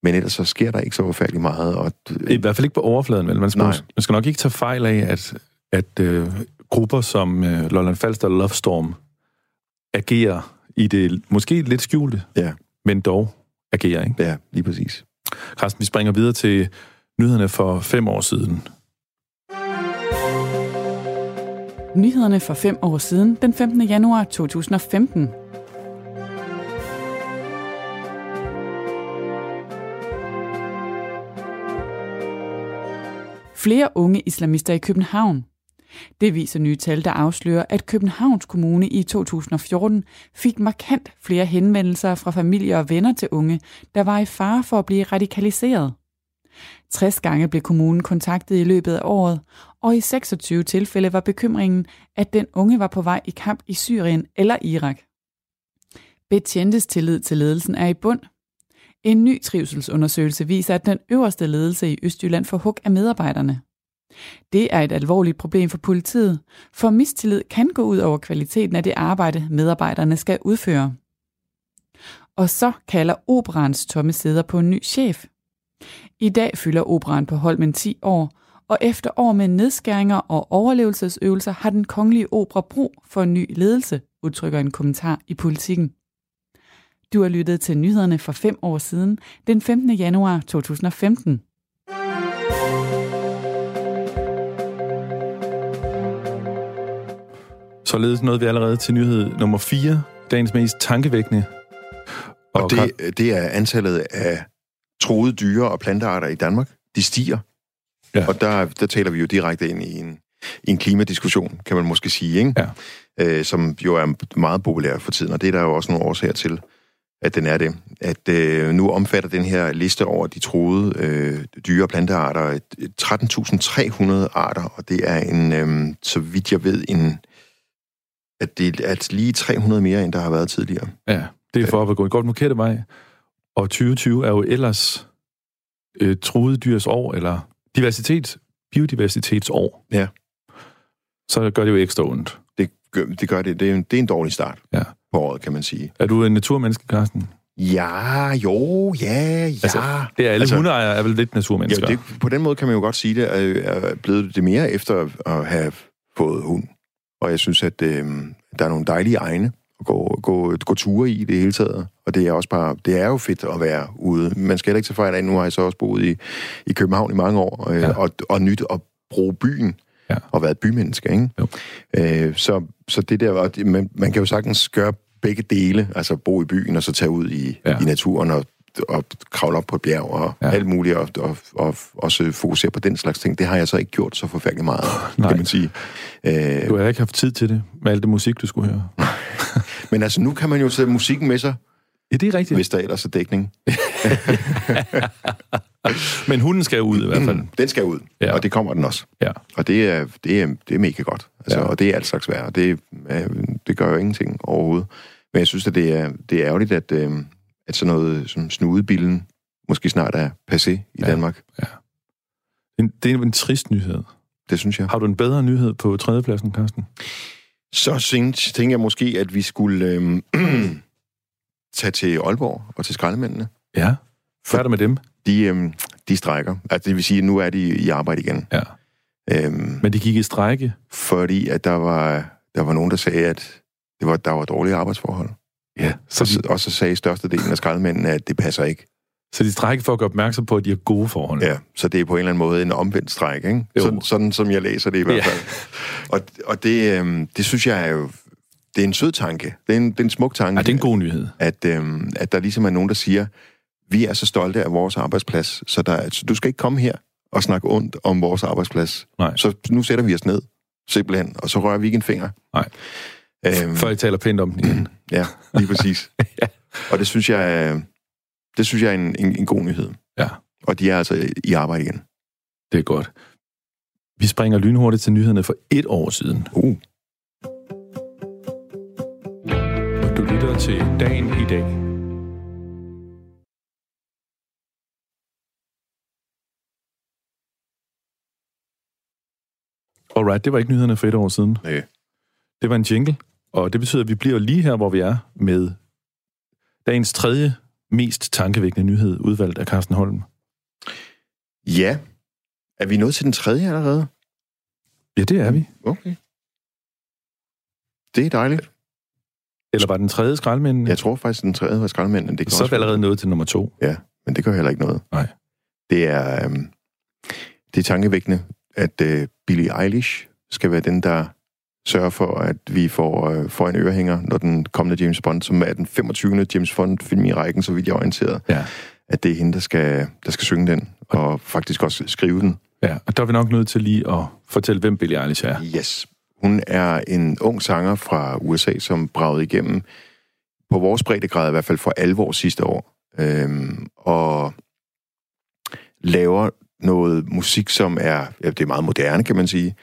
Men ellers så sker der ikke så forfærdeligt meget. Og, I hvert fald ikke på overfladen, vel? Man skal, Nej. man skal nok ikke tage fejl af, at, at øh, grupper som øh, Lolland Falster Love Storm agerer i det måske lidt skjulte, Ja. men dog agerer, ikke? ja, lige præcis. Carsten, vi springer videre til nyhederne for fem år siden. Nyhederne for fem år siden, den 15. januar 2015. Flere unge islamister i København. Det viser nye tal, der afslører, at Københavns Kommune i 2014 fik markant flere henvendelser fra familier og venner til unge, der var i fare for at blive radikaliseret. 60 gange blev kommunen kontaktet i løbet af året, og i 26 tilfælde var bekymringen, at den unge var på vej i kamp i Syrien eller Irak. Betjentes tillid til ledelsen er i bund. En ny trivselsundersøgelse viser, at den øverste ledelse i Østjylland får hug af medarbejderne. Det er et alvorligt problem for politiet, for mistillid kan gå ud over kvaliteten af det arbejde, medarbejderne skal udføre. Og så kalder operans tomme sæder på en ny chef. I dag fylder operan på Holmen 10 år, og efter år med nedskæringer og overlevelsesøvelser har den kongelige opera brug for en ny ledelse, udtrykker en kommentar i politikken. Du har lyttet til nyhederne for fem år siden, den 15. januar 2015. Således nåede vi allerede til nyhed nummer 4, dagens mest tankevækkende. Og, og det, det er antallet af troede dyre- og plantearter i Danmark. De stiger. Ja. Og der, der taler vi jo direkte ind i en, i en klimadiskussion, kan man måske sige, ikke? Ja. Øh, som jo er meget populær for tiden, og det er der jo også nogle årsager til, at den er det. At øh, nu omfatter den her liste over de troede øh, dyre- og plantearter 13.300 arter, og det er en, øh, så vidt jeg ved, en at det er lige 300 mere, end der har været tidligere. Ja, det er for at gå en godt markeret vej. Og 2020 er jo ellers øh, truet dyrs år, eller diversitet, biodiversitetsår. Ja. Så gør det jo ekstra ondt. Det gør det. Gør det. Det, er en, det er en dårlig start ja. på året, kan man sige. Er du en naturmenneske, Carsten? Ja, jo, ja, ja. Altså, det er alle altså, hundeejere er vel lidt naturmennesker. Ja, det, på den måde kan man jo godt sige, det er, blevet det mere efter at have fået hund. Og jeg synes, at øh, der er nogle dejlige egne gå, gå, gå ture i det hele taget. Og det er også bare, det er jo fedt at være ude. Man skal heller ikke tage fejl af, nu har jeg så også boet i, i København i mange år, øh, ja. og, og nyt at bruge byen ja. og været bymenneske, ikke? Jo. Øh, så, så det der, man, man kan jo sagtens gøre begge dele, altså bo i byen og så tage ud i, ja. i naturen og og kravle op på et bjerg og ja. alt muligt, og, og, og også fokusere på den slags ting. Det har jeg så ikke gjort så forfærdeligt meget, Nej. kan man sige. Øh, du har ikke haft tid til det, med alt det musik, du skulle høre. Men altså, nu kan man jo tage musikken med sig. Ja, det er rigtigt. Hvis der ellers er dækning. Men hunden skal ud i hvert fald. Den skal ud, ja. og det kommer den også. Ja. Og det er, det er, det er mega godt. Altså, ja. Og det er alt slags værd, og det, det gør jo ingenting overhovedet. Men jeg synes, at det er, det er ærgerligt, at, øh, at sådan noget som snudebillen måske snart er passé i ja, Danmark. Ja. Det er en trist nyhed. Det synes jeg. Har du en bedre nyhed på tredjepladsen, Carsten? Så tænker jeg måske, at vi skulle øh, tage til Aalborg og til skraldemændene. Ja, færdig med dem. De, øh, de strækker. Altså det vil sige, at nu er de i arbejde igen. Ja. Øhm, Men de gik i strække? Fordi at der var, der var nogen, der sagde, at det var, der var dårlige arbejdsforhold. Ja. Så de... og så sagde størstedelen af skraldemændene, at det passer ikke. Så de strækker for at gøre opmærksom på, at de har gode forhold. Ja, så det er på en eller anden måde en omvendt stræk, ikke? Sådan, sådan som jeg læser det i hvert ja. fald. Og, og det, øhm, det synes jeg er jo... Det er en sød tanke. Det er en, det er en smuk tanke. Ja, det er en god nyhed. At, øhm, at der ligesom er nogen, der siger, vi er så stolte af vores arbejdsplads, så, der, så du skal ikke komme her og snakke ondt om vores arbejdsplads. Nej. Så nu sætter vi os ned, simpelthen, og så rører vi ikke en finger. Nej. Øhm, Før I taler pænt om den igen. ja, lige præcis. ja. Og det synes jeg, det synes jeg er en, en, en god nyhed. Ja. Og de er altså i arbejde igen. Det er godt. Vi springer lynhurtigt til nyhederne for et år siden. Uh. Og du lytter til Dagen i dag. Alright, det var ikke nyhederne for et år siden. Nej. Det var en jingle, og det betyder, at vi bliver lige her, hvor vi er, med dagens tredje mest tankevækkende nyhed, udvalgt af Carsten Holm. Ja. Er vi nået til den tredje allerede? Ja, det er vi. Okay. Det er dejligt. Eller var den tredje skraldmænden? Jeg tror faktisk, den tredje var skraldmænden. Det Så er vi allerede nået til nummer to. Ja, men det gør heller ikke noget. Nej. Det er, øhm, det er tankevækkende, at øh, Billie Eilish skal være den, der sørger for, at vi får, øh, får en ørehænger, når den kommende James Bond, som er den 25. James Bond-film i rækken, så vidt jeg er orienteret, ja. at det er hende, der skal, der skal synge den, og faktisk også skrive den. Ja, og der er vi nok nødt til lige at fortælle, hvem Billie Eilish er. Yes. Hun er en ung sanger fra USA, som bragede igennem, på vores breddegrad i hvert fald for alvor sidste år. Øhm, og laver noget musik, som er, ja, det er meget moderne, kan man sige.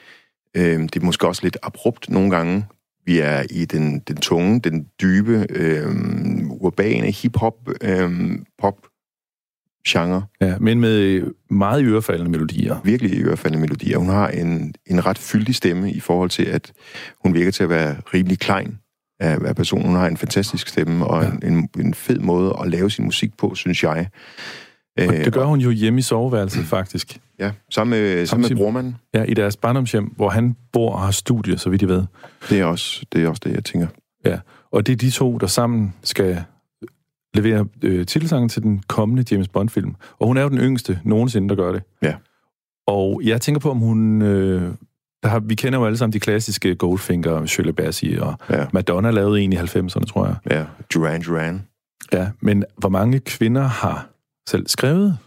Øh, det er måske også lidt abrupt nogle gange. Vi er i den, den tunge, den dybe, øh, urbane hip-hop, øh, pop genre. Ja, men med meget ørefaldende melodier. Virkelig ørefaldende melodier. Hun har en, en ret fyldig stemme i forhold til, at hun virker til at være rimelig klein af, af personen. Hun har en fantastisk stemme og ja. en, en, en fed måde at lave sin musik på, synes jeg. Og det gør hun jo hjemme i soveværelset, faktisk. Ja, sammen med, sammen med brormanden. Ja, i deres barndomshjem, hvor han bor og har studie, så vidt jeg ved. Det er også det, er også det jeg tænker. Ja, og det er de to, der sammen skal levere øh, titelsangen til den kommende James Bond-film. Og hun er jo den yngste nogensinde, der gør det. Ja. Og jeg tænker på, om hun... Øh, der har, vi kender jo alle sammen de klassiske Goldfinger, Shirley Bassey, og ja. Madonna lavede en i 90'erne, tror jeg. Ja, Duran Duran. Ja, men hvor mange kvinder har selv skrevet?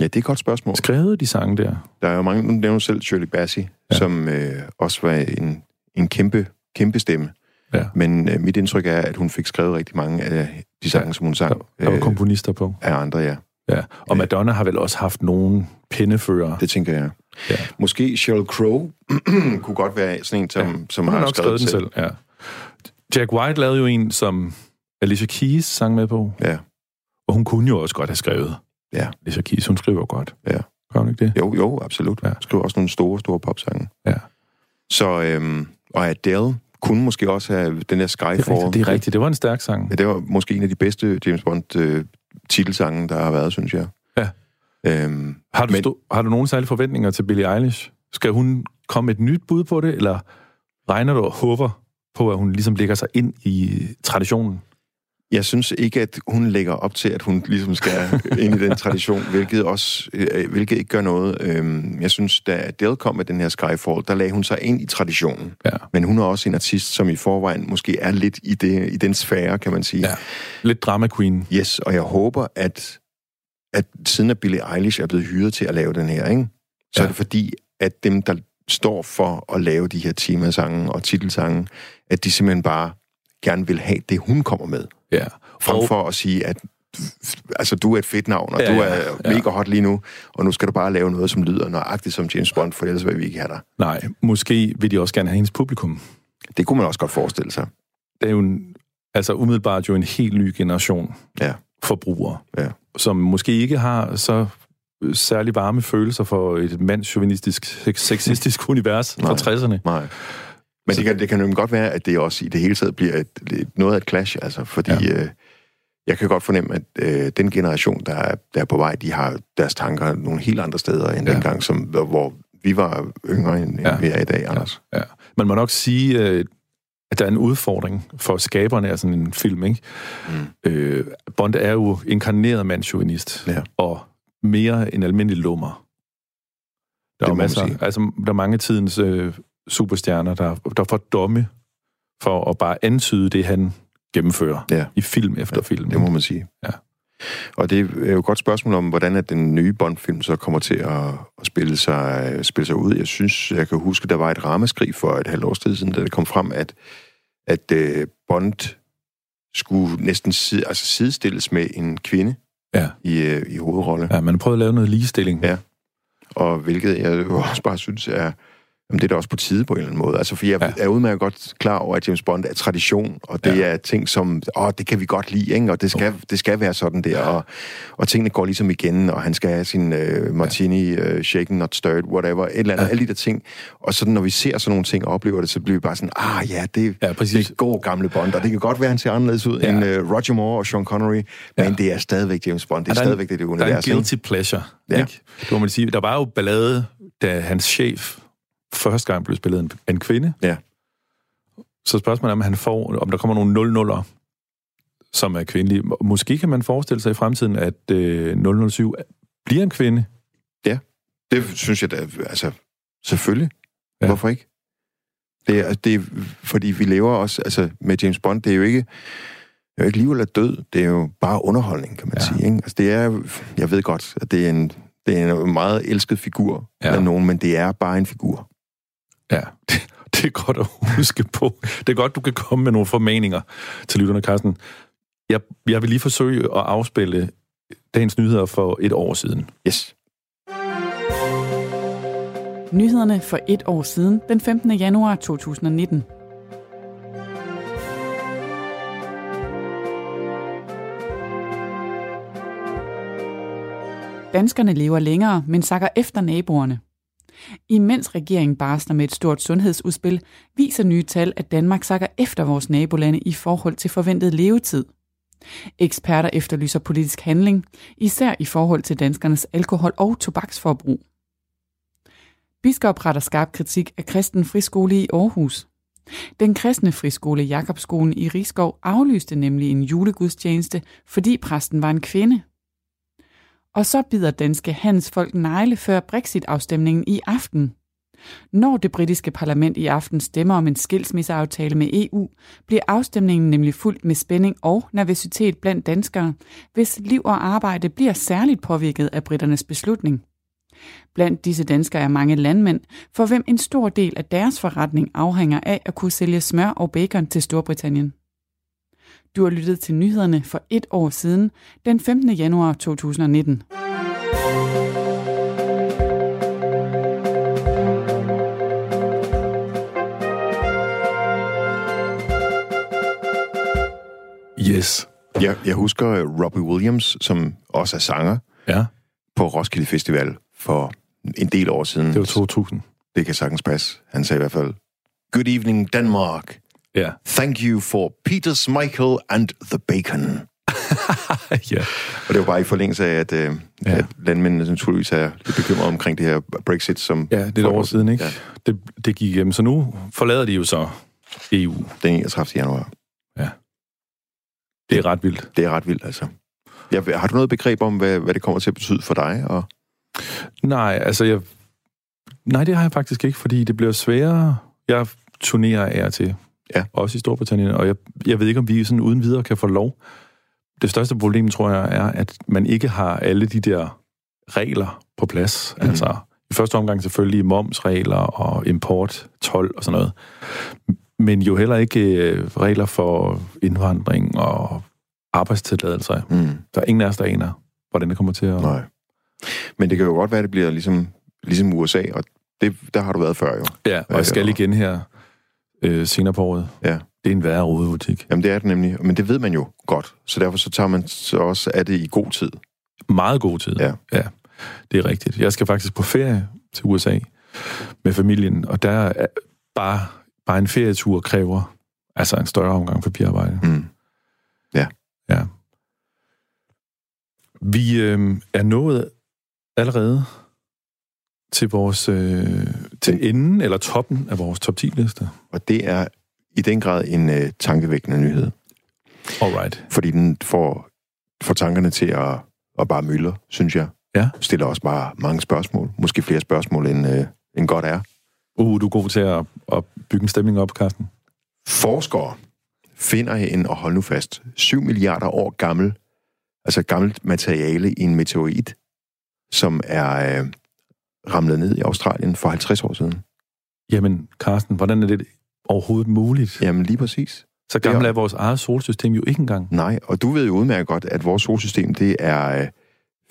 Ja, det er et godt spørgsmål. Skrevet de sange der? Der er jo mange, nu nævner selv Shirley Bassey, ja. som øh, også var en, en kæmpe, kæmpe stemme. Ja. Men øh, mit indtryk er, at hun fik skrevet rigtig mange af de sange, ja. som hun sang. Der, der var øh, komponister på. Af andre, ja. Ja, og Madonna har vel også haft nogle pindefører. Det tænker jeg. Ja. Måske Sheryl Crow kunne godt være sådan en, som, ja. som har, skrevet, skrevet den selv. Ja. Jack White lavede jo en, som Alicia Keys sang med på. Ja. Og hun kunne jo også godt have skrevet. Ja. Alicia Keys, hun skriver godt. Ja. Gør hun ikke det? Jo, jo, absolut. Ja. Skriver også nogle store, store popsange. Ja. Så, øhm, og Adele kunne måske også have den der Skyfall. Det er rigtigt, det, er rigtigt. det var en stærk sang. Ja, det var måske en af de bedste James Bond øh, titelsange, der har været, synes jeg. Ja. Øhm, har, du men, stå, har du nogen særlige forventninger til Billie Eilish? Skal hun komme et nyt bud på det, eller regner du og håber på, at hun ligesom lægger sig ind i traditionen? Jeg synes ikke, at hun lægger op til, at hun ligesom skal ind i den tradition, hvilket, også, øh, hvilket ikke gør noget. Øhm, jeg synes, da Adele kom med den her Skyfall, der lagde hun sig ind i traditionen. Ja. Men hun er også en artist, som i forvejen måske er lidt i, det, i den sfære, kan man sige. Ja. Lidt drama queen. Yes, og jeg håber, at, at siden at Billie Eilish er blevet hyret til at lave den her, ikke? så ja. er det fordi, at dem, der står for at lave de her temasange og titelsange, at de simpelthen bare gerne vil have det, hun kommer med. Ja. Frem og... for at sige, at altså, du er et fedt navn, og ja, du er ja. mega hot lige nu, og nu skal du bare lave noget, som lyder nøjagtigt som James Bond, for ellers vil vi ikke have dig. Nej, måske vil de også gerne have hendes publikum. Det kunne man også godt forestille sig. Det er jo en, altså umiddelbart jo en helt ny generation ja. forbrugere, ja. som måske ikke har så særlig varme følelser for et mandsjuvenistisk, sexistisk univers fra 60'erne. Nej. Men det kan, det kan jo godt være, at det også i det hele taget bliver et, et, noget af et clash, altså, fordi ja. øh, jeg kan godt fornemme, at øh, den generation, der er, der er på vej, de har deres tanker nogle helt andre steder end ja. dengang, som, hvor vi var yngre, end, ja. end vi er i dag, Anders. Ja. ja. Man må nok sige, øh, at der er en udfordring for skaberne af sådan en film, ikke? Mm. Øh, Bond er jo inkarneret mandsjuvenist, ja. og mere en almindelig lummer. Der er masser, altså, der er mange tidens øh, superstjerner, der, der får domme for at bare antyde det, han gennemfører ja. i film efter ja, film. Det må man sige. Ja. Og det er jo et godt spørgsmål om, hvordan at den nye Bond-film så kommer til at, at spille, sig, spille sig ud. Jeg synes, jeg kan huske, der var et rammeskrig for et halvt års tid siden, da det kom frem, at, at uh, Bond skulle næsten sid, altså sidestilles med en kvinde ja. i, uh, i hovedrolle. Ja, man prøvet at lave noget ligestilling. Ja, og hvilket jeg også bare synes er Jamen, det er da også på tide på en eller anden måde. Altså, for jeg ja. er udmærket godt klar over, at James Bond er tradition, og det ja. er ting, som, åh, det kan vi godt lide, ikke? og det skal, okay. det skal være sådan der, og, og tingene går ligesom igen, og han skal have sin uh, martini, uh, shaken, not stirred, whatever, et eller andet, ja. alle de der ting. Og så når vi ser sådan nogle ting og oplever det, så bliver vi bare sådan, ah ja, det, ja, det er god gamle Bond, og det kan godt være, han ser anderledes ud ja. end uh, Roger Moore og Sean Connery, men ja. det er stadigvæk James Bond, det er, er stadigvæk det, det univers. Der er en guilty pleasure, ja. ikke? Det må man sige. Der var jo ballade, da hans chef første gang blev spillet en, en kvinde. Ja. Så spørgsmålet er, om han får, om der kommer nogle 0 0 som er kvindelige. Måske kan man forestille sig i fremtiden, at øh, 007 bliver en kvinde. Ja, det synes jeg da, altså, selvfølgelig. Ja. Hvorfor ikke? Det er, det er, fordi vi lever også, altså med James Bond, det er jo ikke, det er jo ikke liv eller død, det er jo bare underholdning, kan man ja. sige. Ikke? Altså det er, jeg ved godt, at det er en, det er en meget elsket figur ja. af nogen, men det er bare en figur. Ja, det, det er godt at huske på. Det er godt, du kan komme med nogle formaninger til lytterne, Carsten. Jeg, jeg vil lige forsøge at afspille dagens nyheder for et år siden. Yes. Nyhederne for et år siden, den 15. januar 2019. Danskerne lever længere, men sakker efter naboerne. Imens regeringen barsler med et stort sundhedsudspil, viser nye tal, at Danmark sakker efter vores nabolande i forhold til forventet levetid. Eksperter efterlyser politisk handling, især i forhold til danskernes alkohol- og tobaksforbrug. Biskop retter skarp kritik af kristen friskole i Aarhus. Den kristne friskole Jakobskolen i Rigskov aflyste nemlig en julegudstjeneste, fordi præsten var en kvinde. Og så bider danske handelsfolk negle før Brexit-afstemningen i aften. Når det britiske parlament i aften stemmer om en skilsmisseaftale med EU, bliver afstemningen nemlig fuldt med spænding og nervøsitet blandt danskere, hvis liv og arbejde bliver særligt påvirket af britternes beslutning. Blandt disse danskere er mange landmænd, for hvem en stor del af deres forretning afhænger af at kunne sælge smør og bacon til Storbritannien. Du har lyttet til nyhederne for et år siden, den 15. januar 2019. Yes. Jeg, jeg husker øh, Robbie Williams, som også er sanger, Ja, på Roskilde Festival for en del år siden. det var 2000. Det kan sagtens passe. Han sagde i hvert fald, Good evening, Denmark. Ja. Thank you for Peter Michael and the bacon. ja. Og det var bare i forlængelse af, at, øh, Ja. ja. at landmændene naturligvis er lidt bekymrede omkring det her Brexit, som... Ja, det er et år siden, ikke? Ja, Ja. Det, det gik igennem. Så nu forlader de jo så EU. den 31. januar. Det er ret vildt. Det er ret vildt, altså. Ja, har du noget begreb om, hvad, hvad det kommer til at betyde for dig? Og... Nej, altså jeg... Nej, det har jeg faktisk ikke, fordi det bliver sværere. Jeg turnerer af til. Ja. Også i Storbritannien, og jeg, jeg ved ikke, om vi sådan uden videre kan få lov. Det største problem, tror jeg, er, at man ikke har alle de der regler på plads. Mm. Altså, i første omgang selvfølgelig momsregler og import, tolv og sådan noget. Men jo heller ikke øh, regler for indvandring og arbejdstilladelser. Mm, Der er ingen af os, der aner, hvordan det kommer til at... nej. Men det kan jo godt være, at det bliver ligesom, ligesom USA, og det, der har du været før jo. Ja, og jeg skal igen her øh, senere på året. Ja. Det er en værre rodebutik. Jamen det er det nemlig, men det ved man jo godt, så derfor så tager man så også af det i god tid. Meget god tid. Ja. ja. Det er rigtigt. Jeg skal faktisk på ferie til USA med familien, og der er bare, bare en ferietur kræver altså en større omgang papirarbejde. Mm. Ja. Vi øh, er nået allerede til vores øh, til enden eller toppen af vores top 10 liste. Og det er i den grad en øh, tankevækkende nyhed, Alright. fordi den får, får tankerne til at, at bare mylde, synes jeg. Ja. Stiller også bare mange spørgsmål, måske flere spørgsmål, end, øh, end godt er. Uh, du er god til at, at bygge en stemning op, Carsten. Forskere finder en, og hold nu fast, 7 milliarder år gammel, altså gammelt materiale i en meteorit, som er øh, ramlet ned i Australien for 50 år siden. Jamen, Carsten, hvordan er det overhovedet muligt? Ja. Jamen lige præcis. Så gammel er- vores eget solsystem jo ikke engang. Nej, og du ved jo udmærket godt, at vores solsystem, det er øh,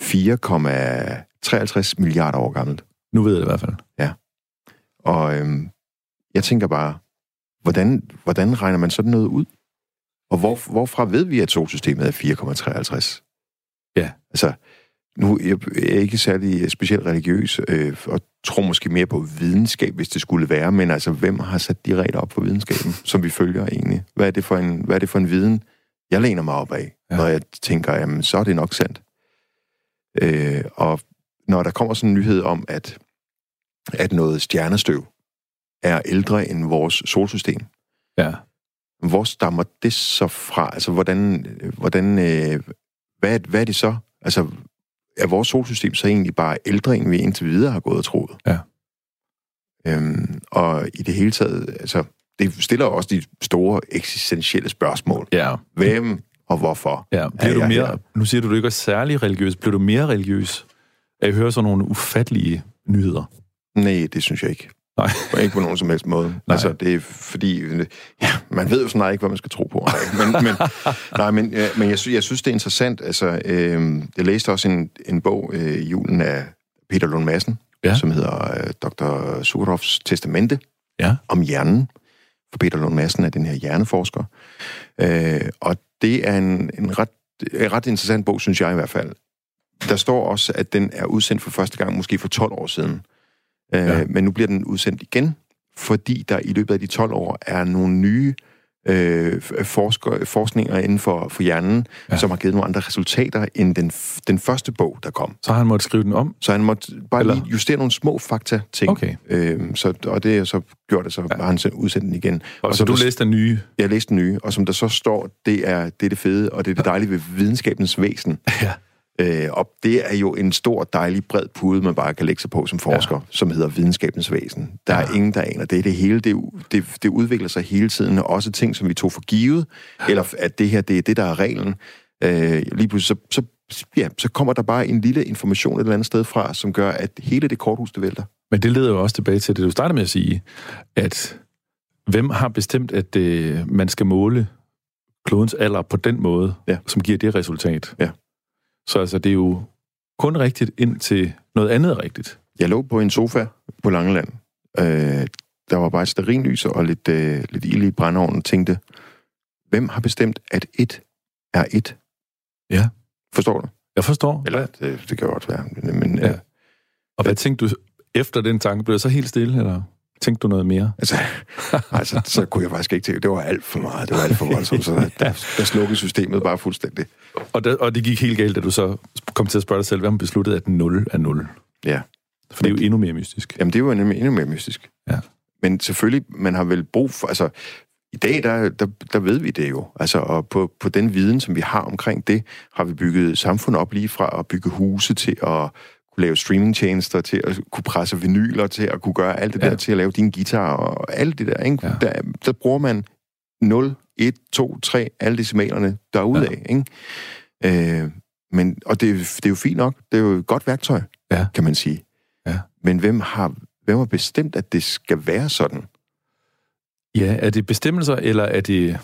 4,53 milliarder år gammelt. Nu ved jeg det i hvert fald. Og øhm, jeg tænker bare, hvordan, hvordan regner man sådan noget ud? Og hvor, hvorfra ved vi, at solsystemet er 4,53? Ja. Altså, nu jeg er jeg ikke særlig specielt religiøs, øh, og tror måske mere på videnskab, hvis det skulle være, men altså, hvem har sat de regler op for videnskaben, som vi følger egentlig? Hvad er det for en, hvad er det for en viden, jeg læner mig op af, Ja. når jeg tænker, jamen, så er det nok sandt. Øh, og når der kommer sådan en nyhed om, at, at noget stjernestøv er ældre end vores solsystem, Ja. hvor stammer det så fra? Altså, hvordan, hvordan øh, hvad, hvad er det så? Altså, er vores solsystem så egentlig bare ældre, end vi indtil videre har gået og troet? Ja. Øhm, og i det hele taget, altså, det stiller også de store eksistentielle spørgsmål. Ja. Hvem og hvorfor? ja. Bliver Er du mere, her? nu siger du, du ikke er særlig religiøs. Bliver du mere religiøs af at høre sådan nogle ufattelige nyheder? Nej, det synes jeg ikke. Nej. Ikke på nogen som helst måde. Nej. Altså, det er fordi... Ja, man ved jo snart ikke, hvad man skal tro på. Nej, men, men, nej, men, ja, men jeg, synes, jeg synes, det er interessant. Altså, øh, jeg læste også en, en bog øh, i julen af Peter Lund Madsen, ja. som hedder øh, Dr. Sukarovs Testamente ja. om hjernen. For Peter Lund Madsen er den her hjerneforsker. Øh, og det er en, en ret, en ret interessant bog, synes jeg i hvert fald. Der står også, at den er udsendt for første gang, måske for 12 år siden. Øh, ja. Men nu bliver den udsendt igen, fordi der i løbet af de 12 år er nogle nye øh, forsker, forskninger inden for, for hjernen, ja. som har givet nogle andre resultater end den, den første bog, der kom. Så han måtte skrive den om? Så han måtte bare Eller? lige justere nogle små fakta-ting. Okay. Øh, så, og det så gjort det, så ja. han udsendt den igen. Og, og så du læste den nye? Jeg læste den nye, og som der så står, det er det, er det fede, og det er det dejlige ved videnskabens væsen. Ja. Øh, og det er jo en stor, dejlig, bred pude, man bare kan lægge sig på som forsker, ja. som hedder videnskabens væsen. Der ja. er ingen, der aner det. Det hele, det, det, det udvikler sig hele tiden, og også ting, som vi tog for givet, ja. eller at det her, det er det, der er reglen. Øh, lige pludselig, så, så, ja, så kommer der bare en lille information et eller andet sted fra, som gør, at hele det korthus, det vælter. Men det leder jo også tilbage til det, du startede med at sige, at hvem har bestemt, at øh, man skal måle klodens alder på den måde, ja. som giver det resultat? Ja. Så altså, det er jo kun rigtigt indtil noget andet er rigtigt. Jeg lå på en sofa på Langeland. Øh, der var bare et sterinlys og lidt, øh, lidt ild i brændeovnen og tænkte, hvem har bestemt, at et er et? Ja. Forstår du? Jeg forstår. Eller, det, det kan godt være. Men, ja. Øh, og hvad tænkte du efter den tanke? Blev så helt stille, eller? Tænkte du noget mere? Altså, altså, så kunne jeg faktisk ikke tænke. Det var alt for meget. Det var alt for voldsomt. Så der, der slukkede systemet bare fuldstændig. Og, der, og det gik helt galt, da du så kom til at spørge dig selv, hvad man besluttede, at 0 er 0. Ja. For det er jo endnu mere mystisk. Jamen, det er jo endnu, endnu mere mystisk. Ja. Men selvfølgelig, man har vel brug for... Altså, i dag, der, der, der ved vi det jo. Altså, og på, på den viden, som vi har omkring det, har vi bygget samfund op lige fra at bygge huse til at kunne lave streamingtjenester, til at kunne presse vinyler, til at kunne gøre alt det ja. der, til at lave din guitar og alt det der. Ikke? Ja. Der, der bruger man 0, 1, 2, 3, alle decimalerne derudad. Ja. Ikke? Øh, men, og det, det er jo fint nok. Det er jo et godt værktøj, ja. kan man sige. Ja. Men hvem har, hvem har bestemt, at det skal være sådan? Ja, er det bestemmelser, eller er det...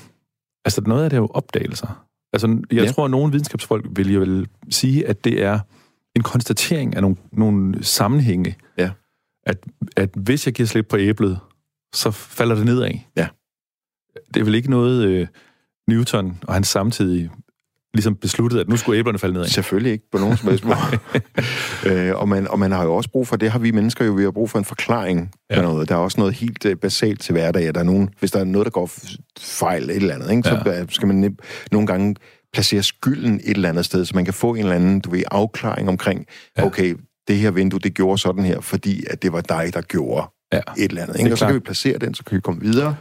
Altså, noget af det er jo opdagelser. Altså, jeg ja. tror, at nogle videnskabsfolk vil jo sige, at det er en konstatering af nogle, nogle sammenhænge. Ja. At, at hvis jeg giver slip på æblet, så falder det nedad. Ja. Det er vel ikke noget, øh, Newton og hans samtidig ligesom besluttede, at nu skulle æblerne falde nedad? Selvfølgelig ikke, på nogen måde. øh, og, man, og man har jo også brug for, det har vi mennesker jo, vi har brug for en forklaring ja. på noget. Der er også noget helt uh, basalt til hverdag. Der er nogen, hvis der er noget, der går fejl et eller andet, ikke, så ja. skal man nogle gange placere skylden et eller andet sted, så man kan få en eller anden, du ved, afklaring omkring, ja. okay, det her vindue, det gjorde sådan her, fordi at det var dig, der gjorde ja. et eller andet. Ikke? Og så kan vi placere den, så kan vi komme videre.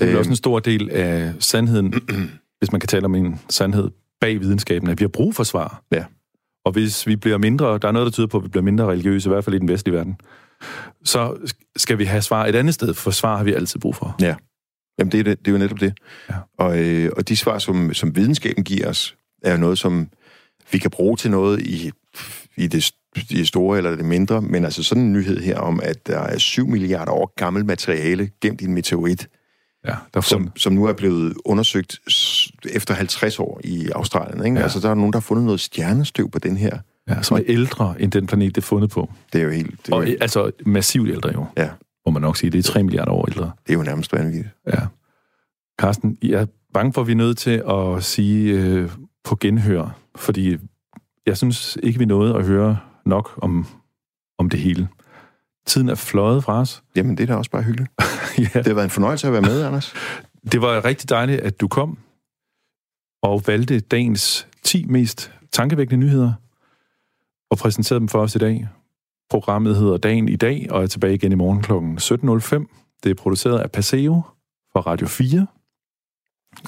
Det er også en øhm. stor del af sandheden, hvis man kan tale om en sandhed bag videnskaben, at vi har brug for svar. Ja. Og hvis vi bliver mindre, der er noget, der tyder på, at vi bliver mindre religiøse, i hvert fald i den vestlige verden, så skal vi have svar et andet sted, for svar har vi altid brug for. Ja. Jamen, det er, det, det er jo netop det. Ja. Og, øh, og de svar, som, som videnskaben giver os, er jo noget, som vi kan bruge til noget i, i det, det store eller det mindre, men altså sådan en nyhed her om, at der er 7 milliarder år gammelt materiale gemt i en meteorit, ja, der som, som nu er blevet undersøgt efter 50 år i Australien. Ikke? Ja. Altså, der er nogen, der har fundet noget stjernestøv på den her. Ja, som er ældre end den planet, det er fundet på. Det er jo helt... Det er og, jo... Altså massivt ældre jo. Ja må man nok sige. Det er 3 milliarder år ældre. Det er jo nærmest vanvittigt. Ja. Carsten, jeg er bange for, at vi er nødt til at sige øh, på genhør, fordi jeg synes ikke, vi nåede at høre nok om, om det hele. Tiden er fløjet fra os. Jamen, det er da også bare hyggeligt. ja. Det har været en fornøjelse at være med, Anders. Det var rigtig dejligt, at du kom og valgte dagens 10 mest tankevækkende nyheder og præsenterede dem for os i dag. Programmet hedder Dagen i dag, og er tilbage igen i morgen kl. 17.05. Det er produceret af Paseo fra Radio 4.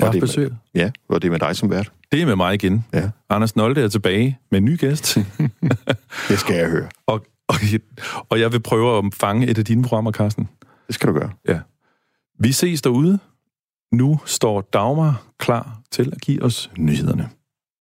Og det med, ja, og det er med dig som vært. Det er med mig igen. Ja. Anders Nolde er tilbage med en ny gæst. det skal jeg høre. Og, og, og jeg vil prøve at fange et af dine programmer, Carsten. Det skal du gøre. Ja. Vi ses derude. Nu står Dagmar klar til at give os nyhederne.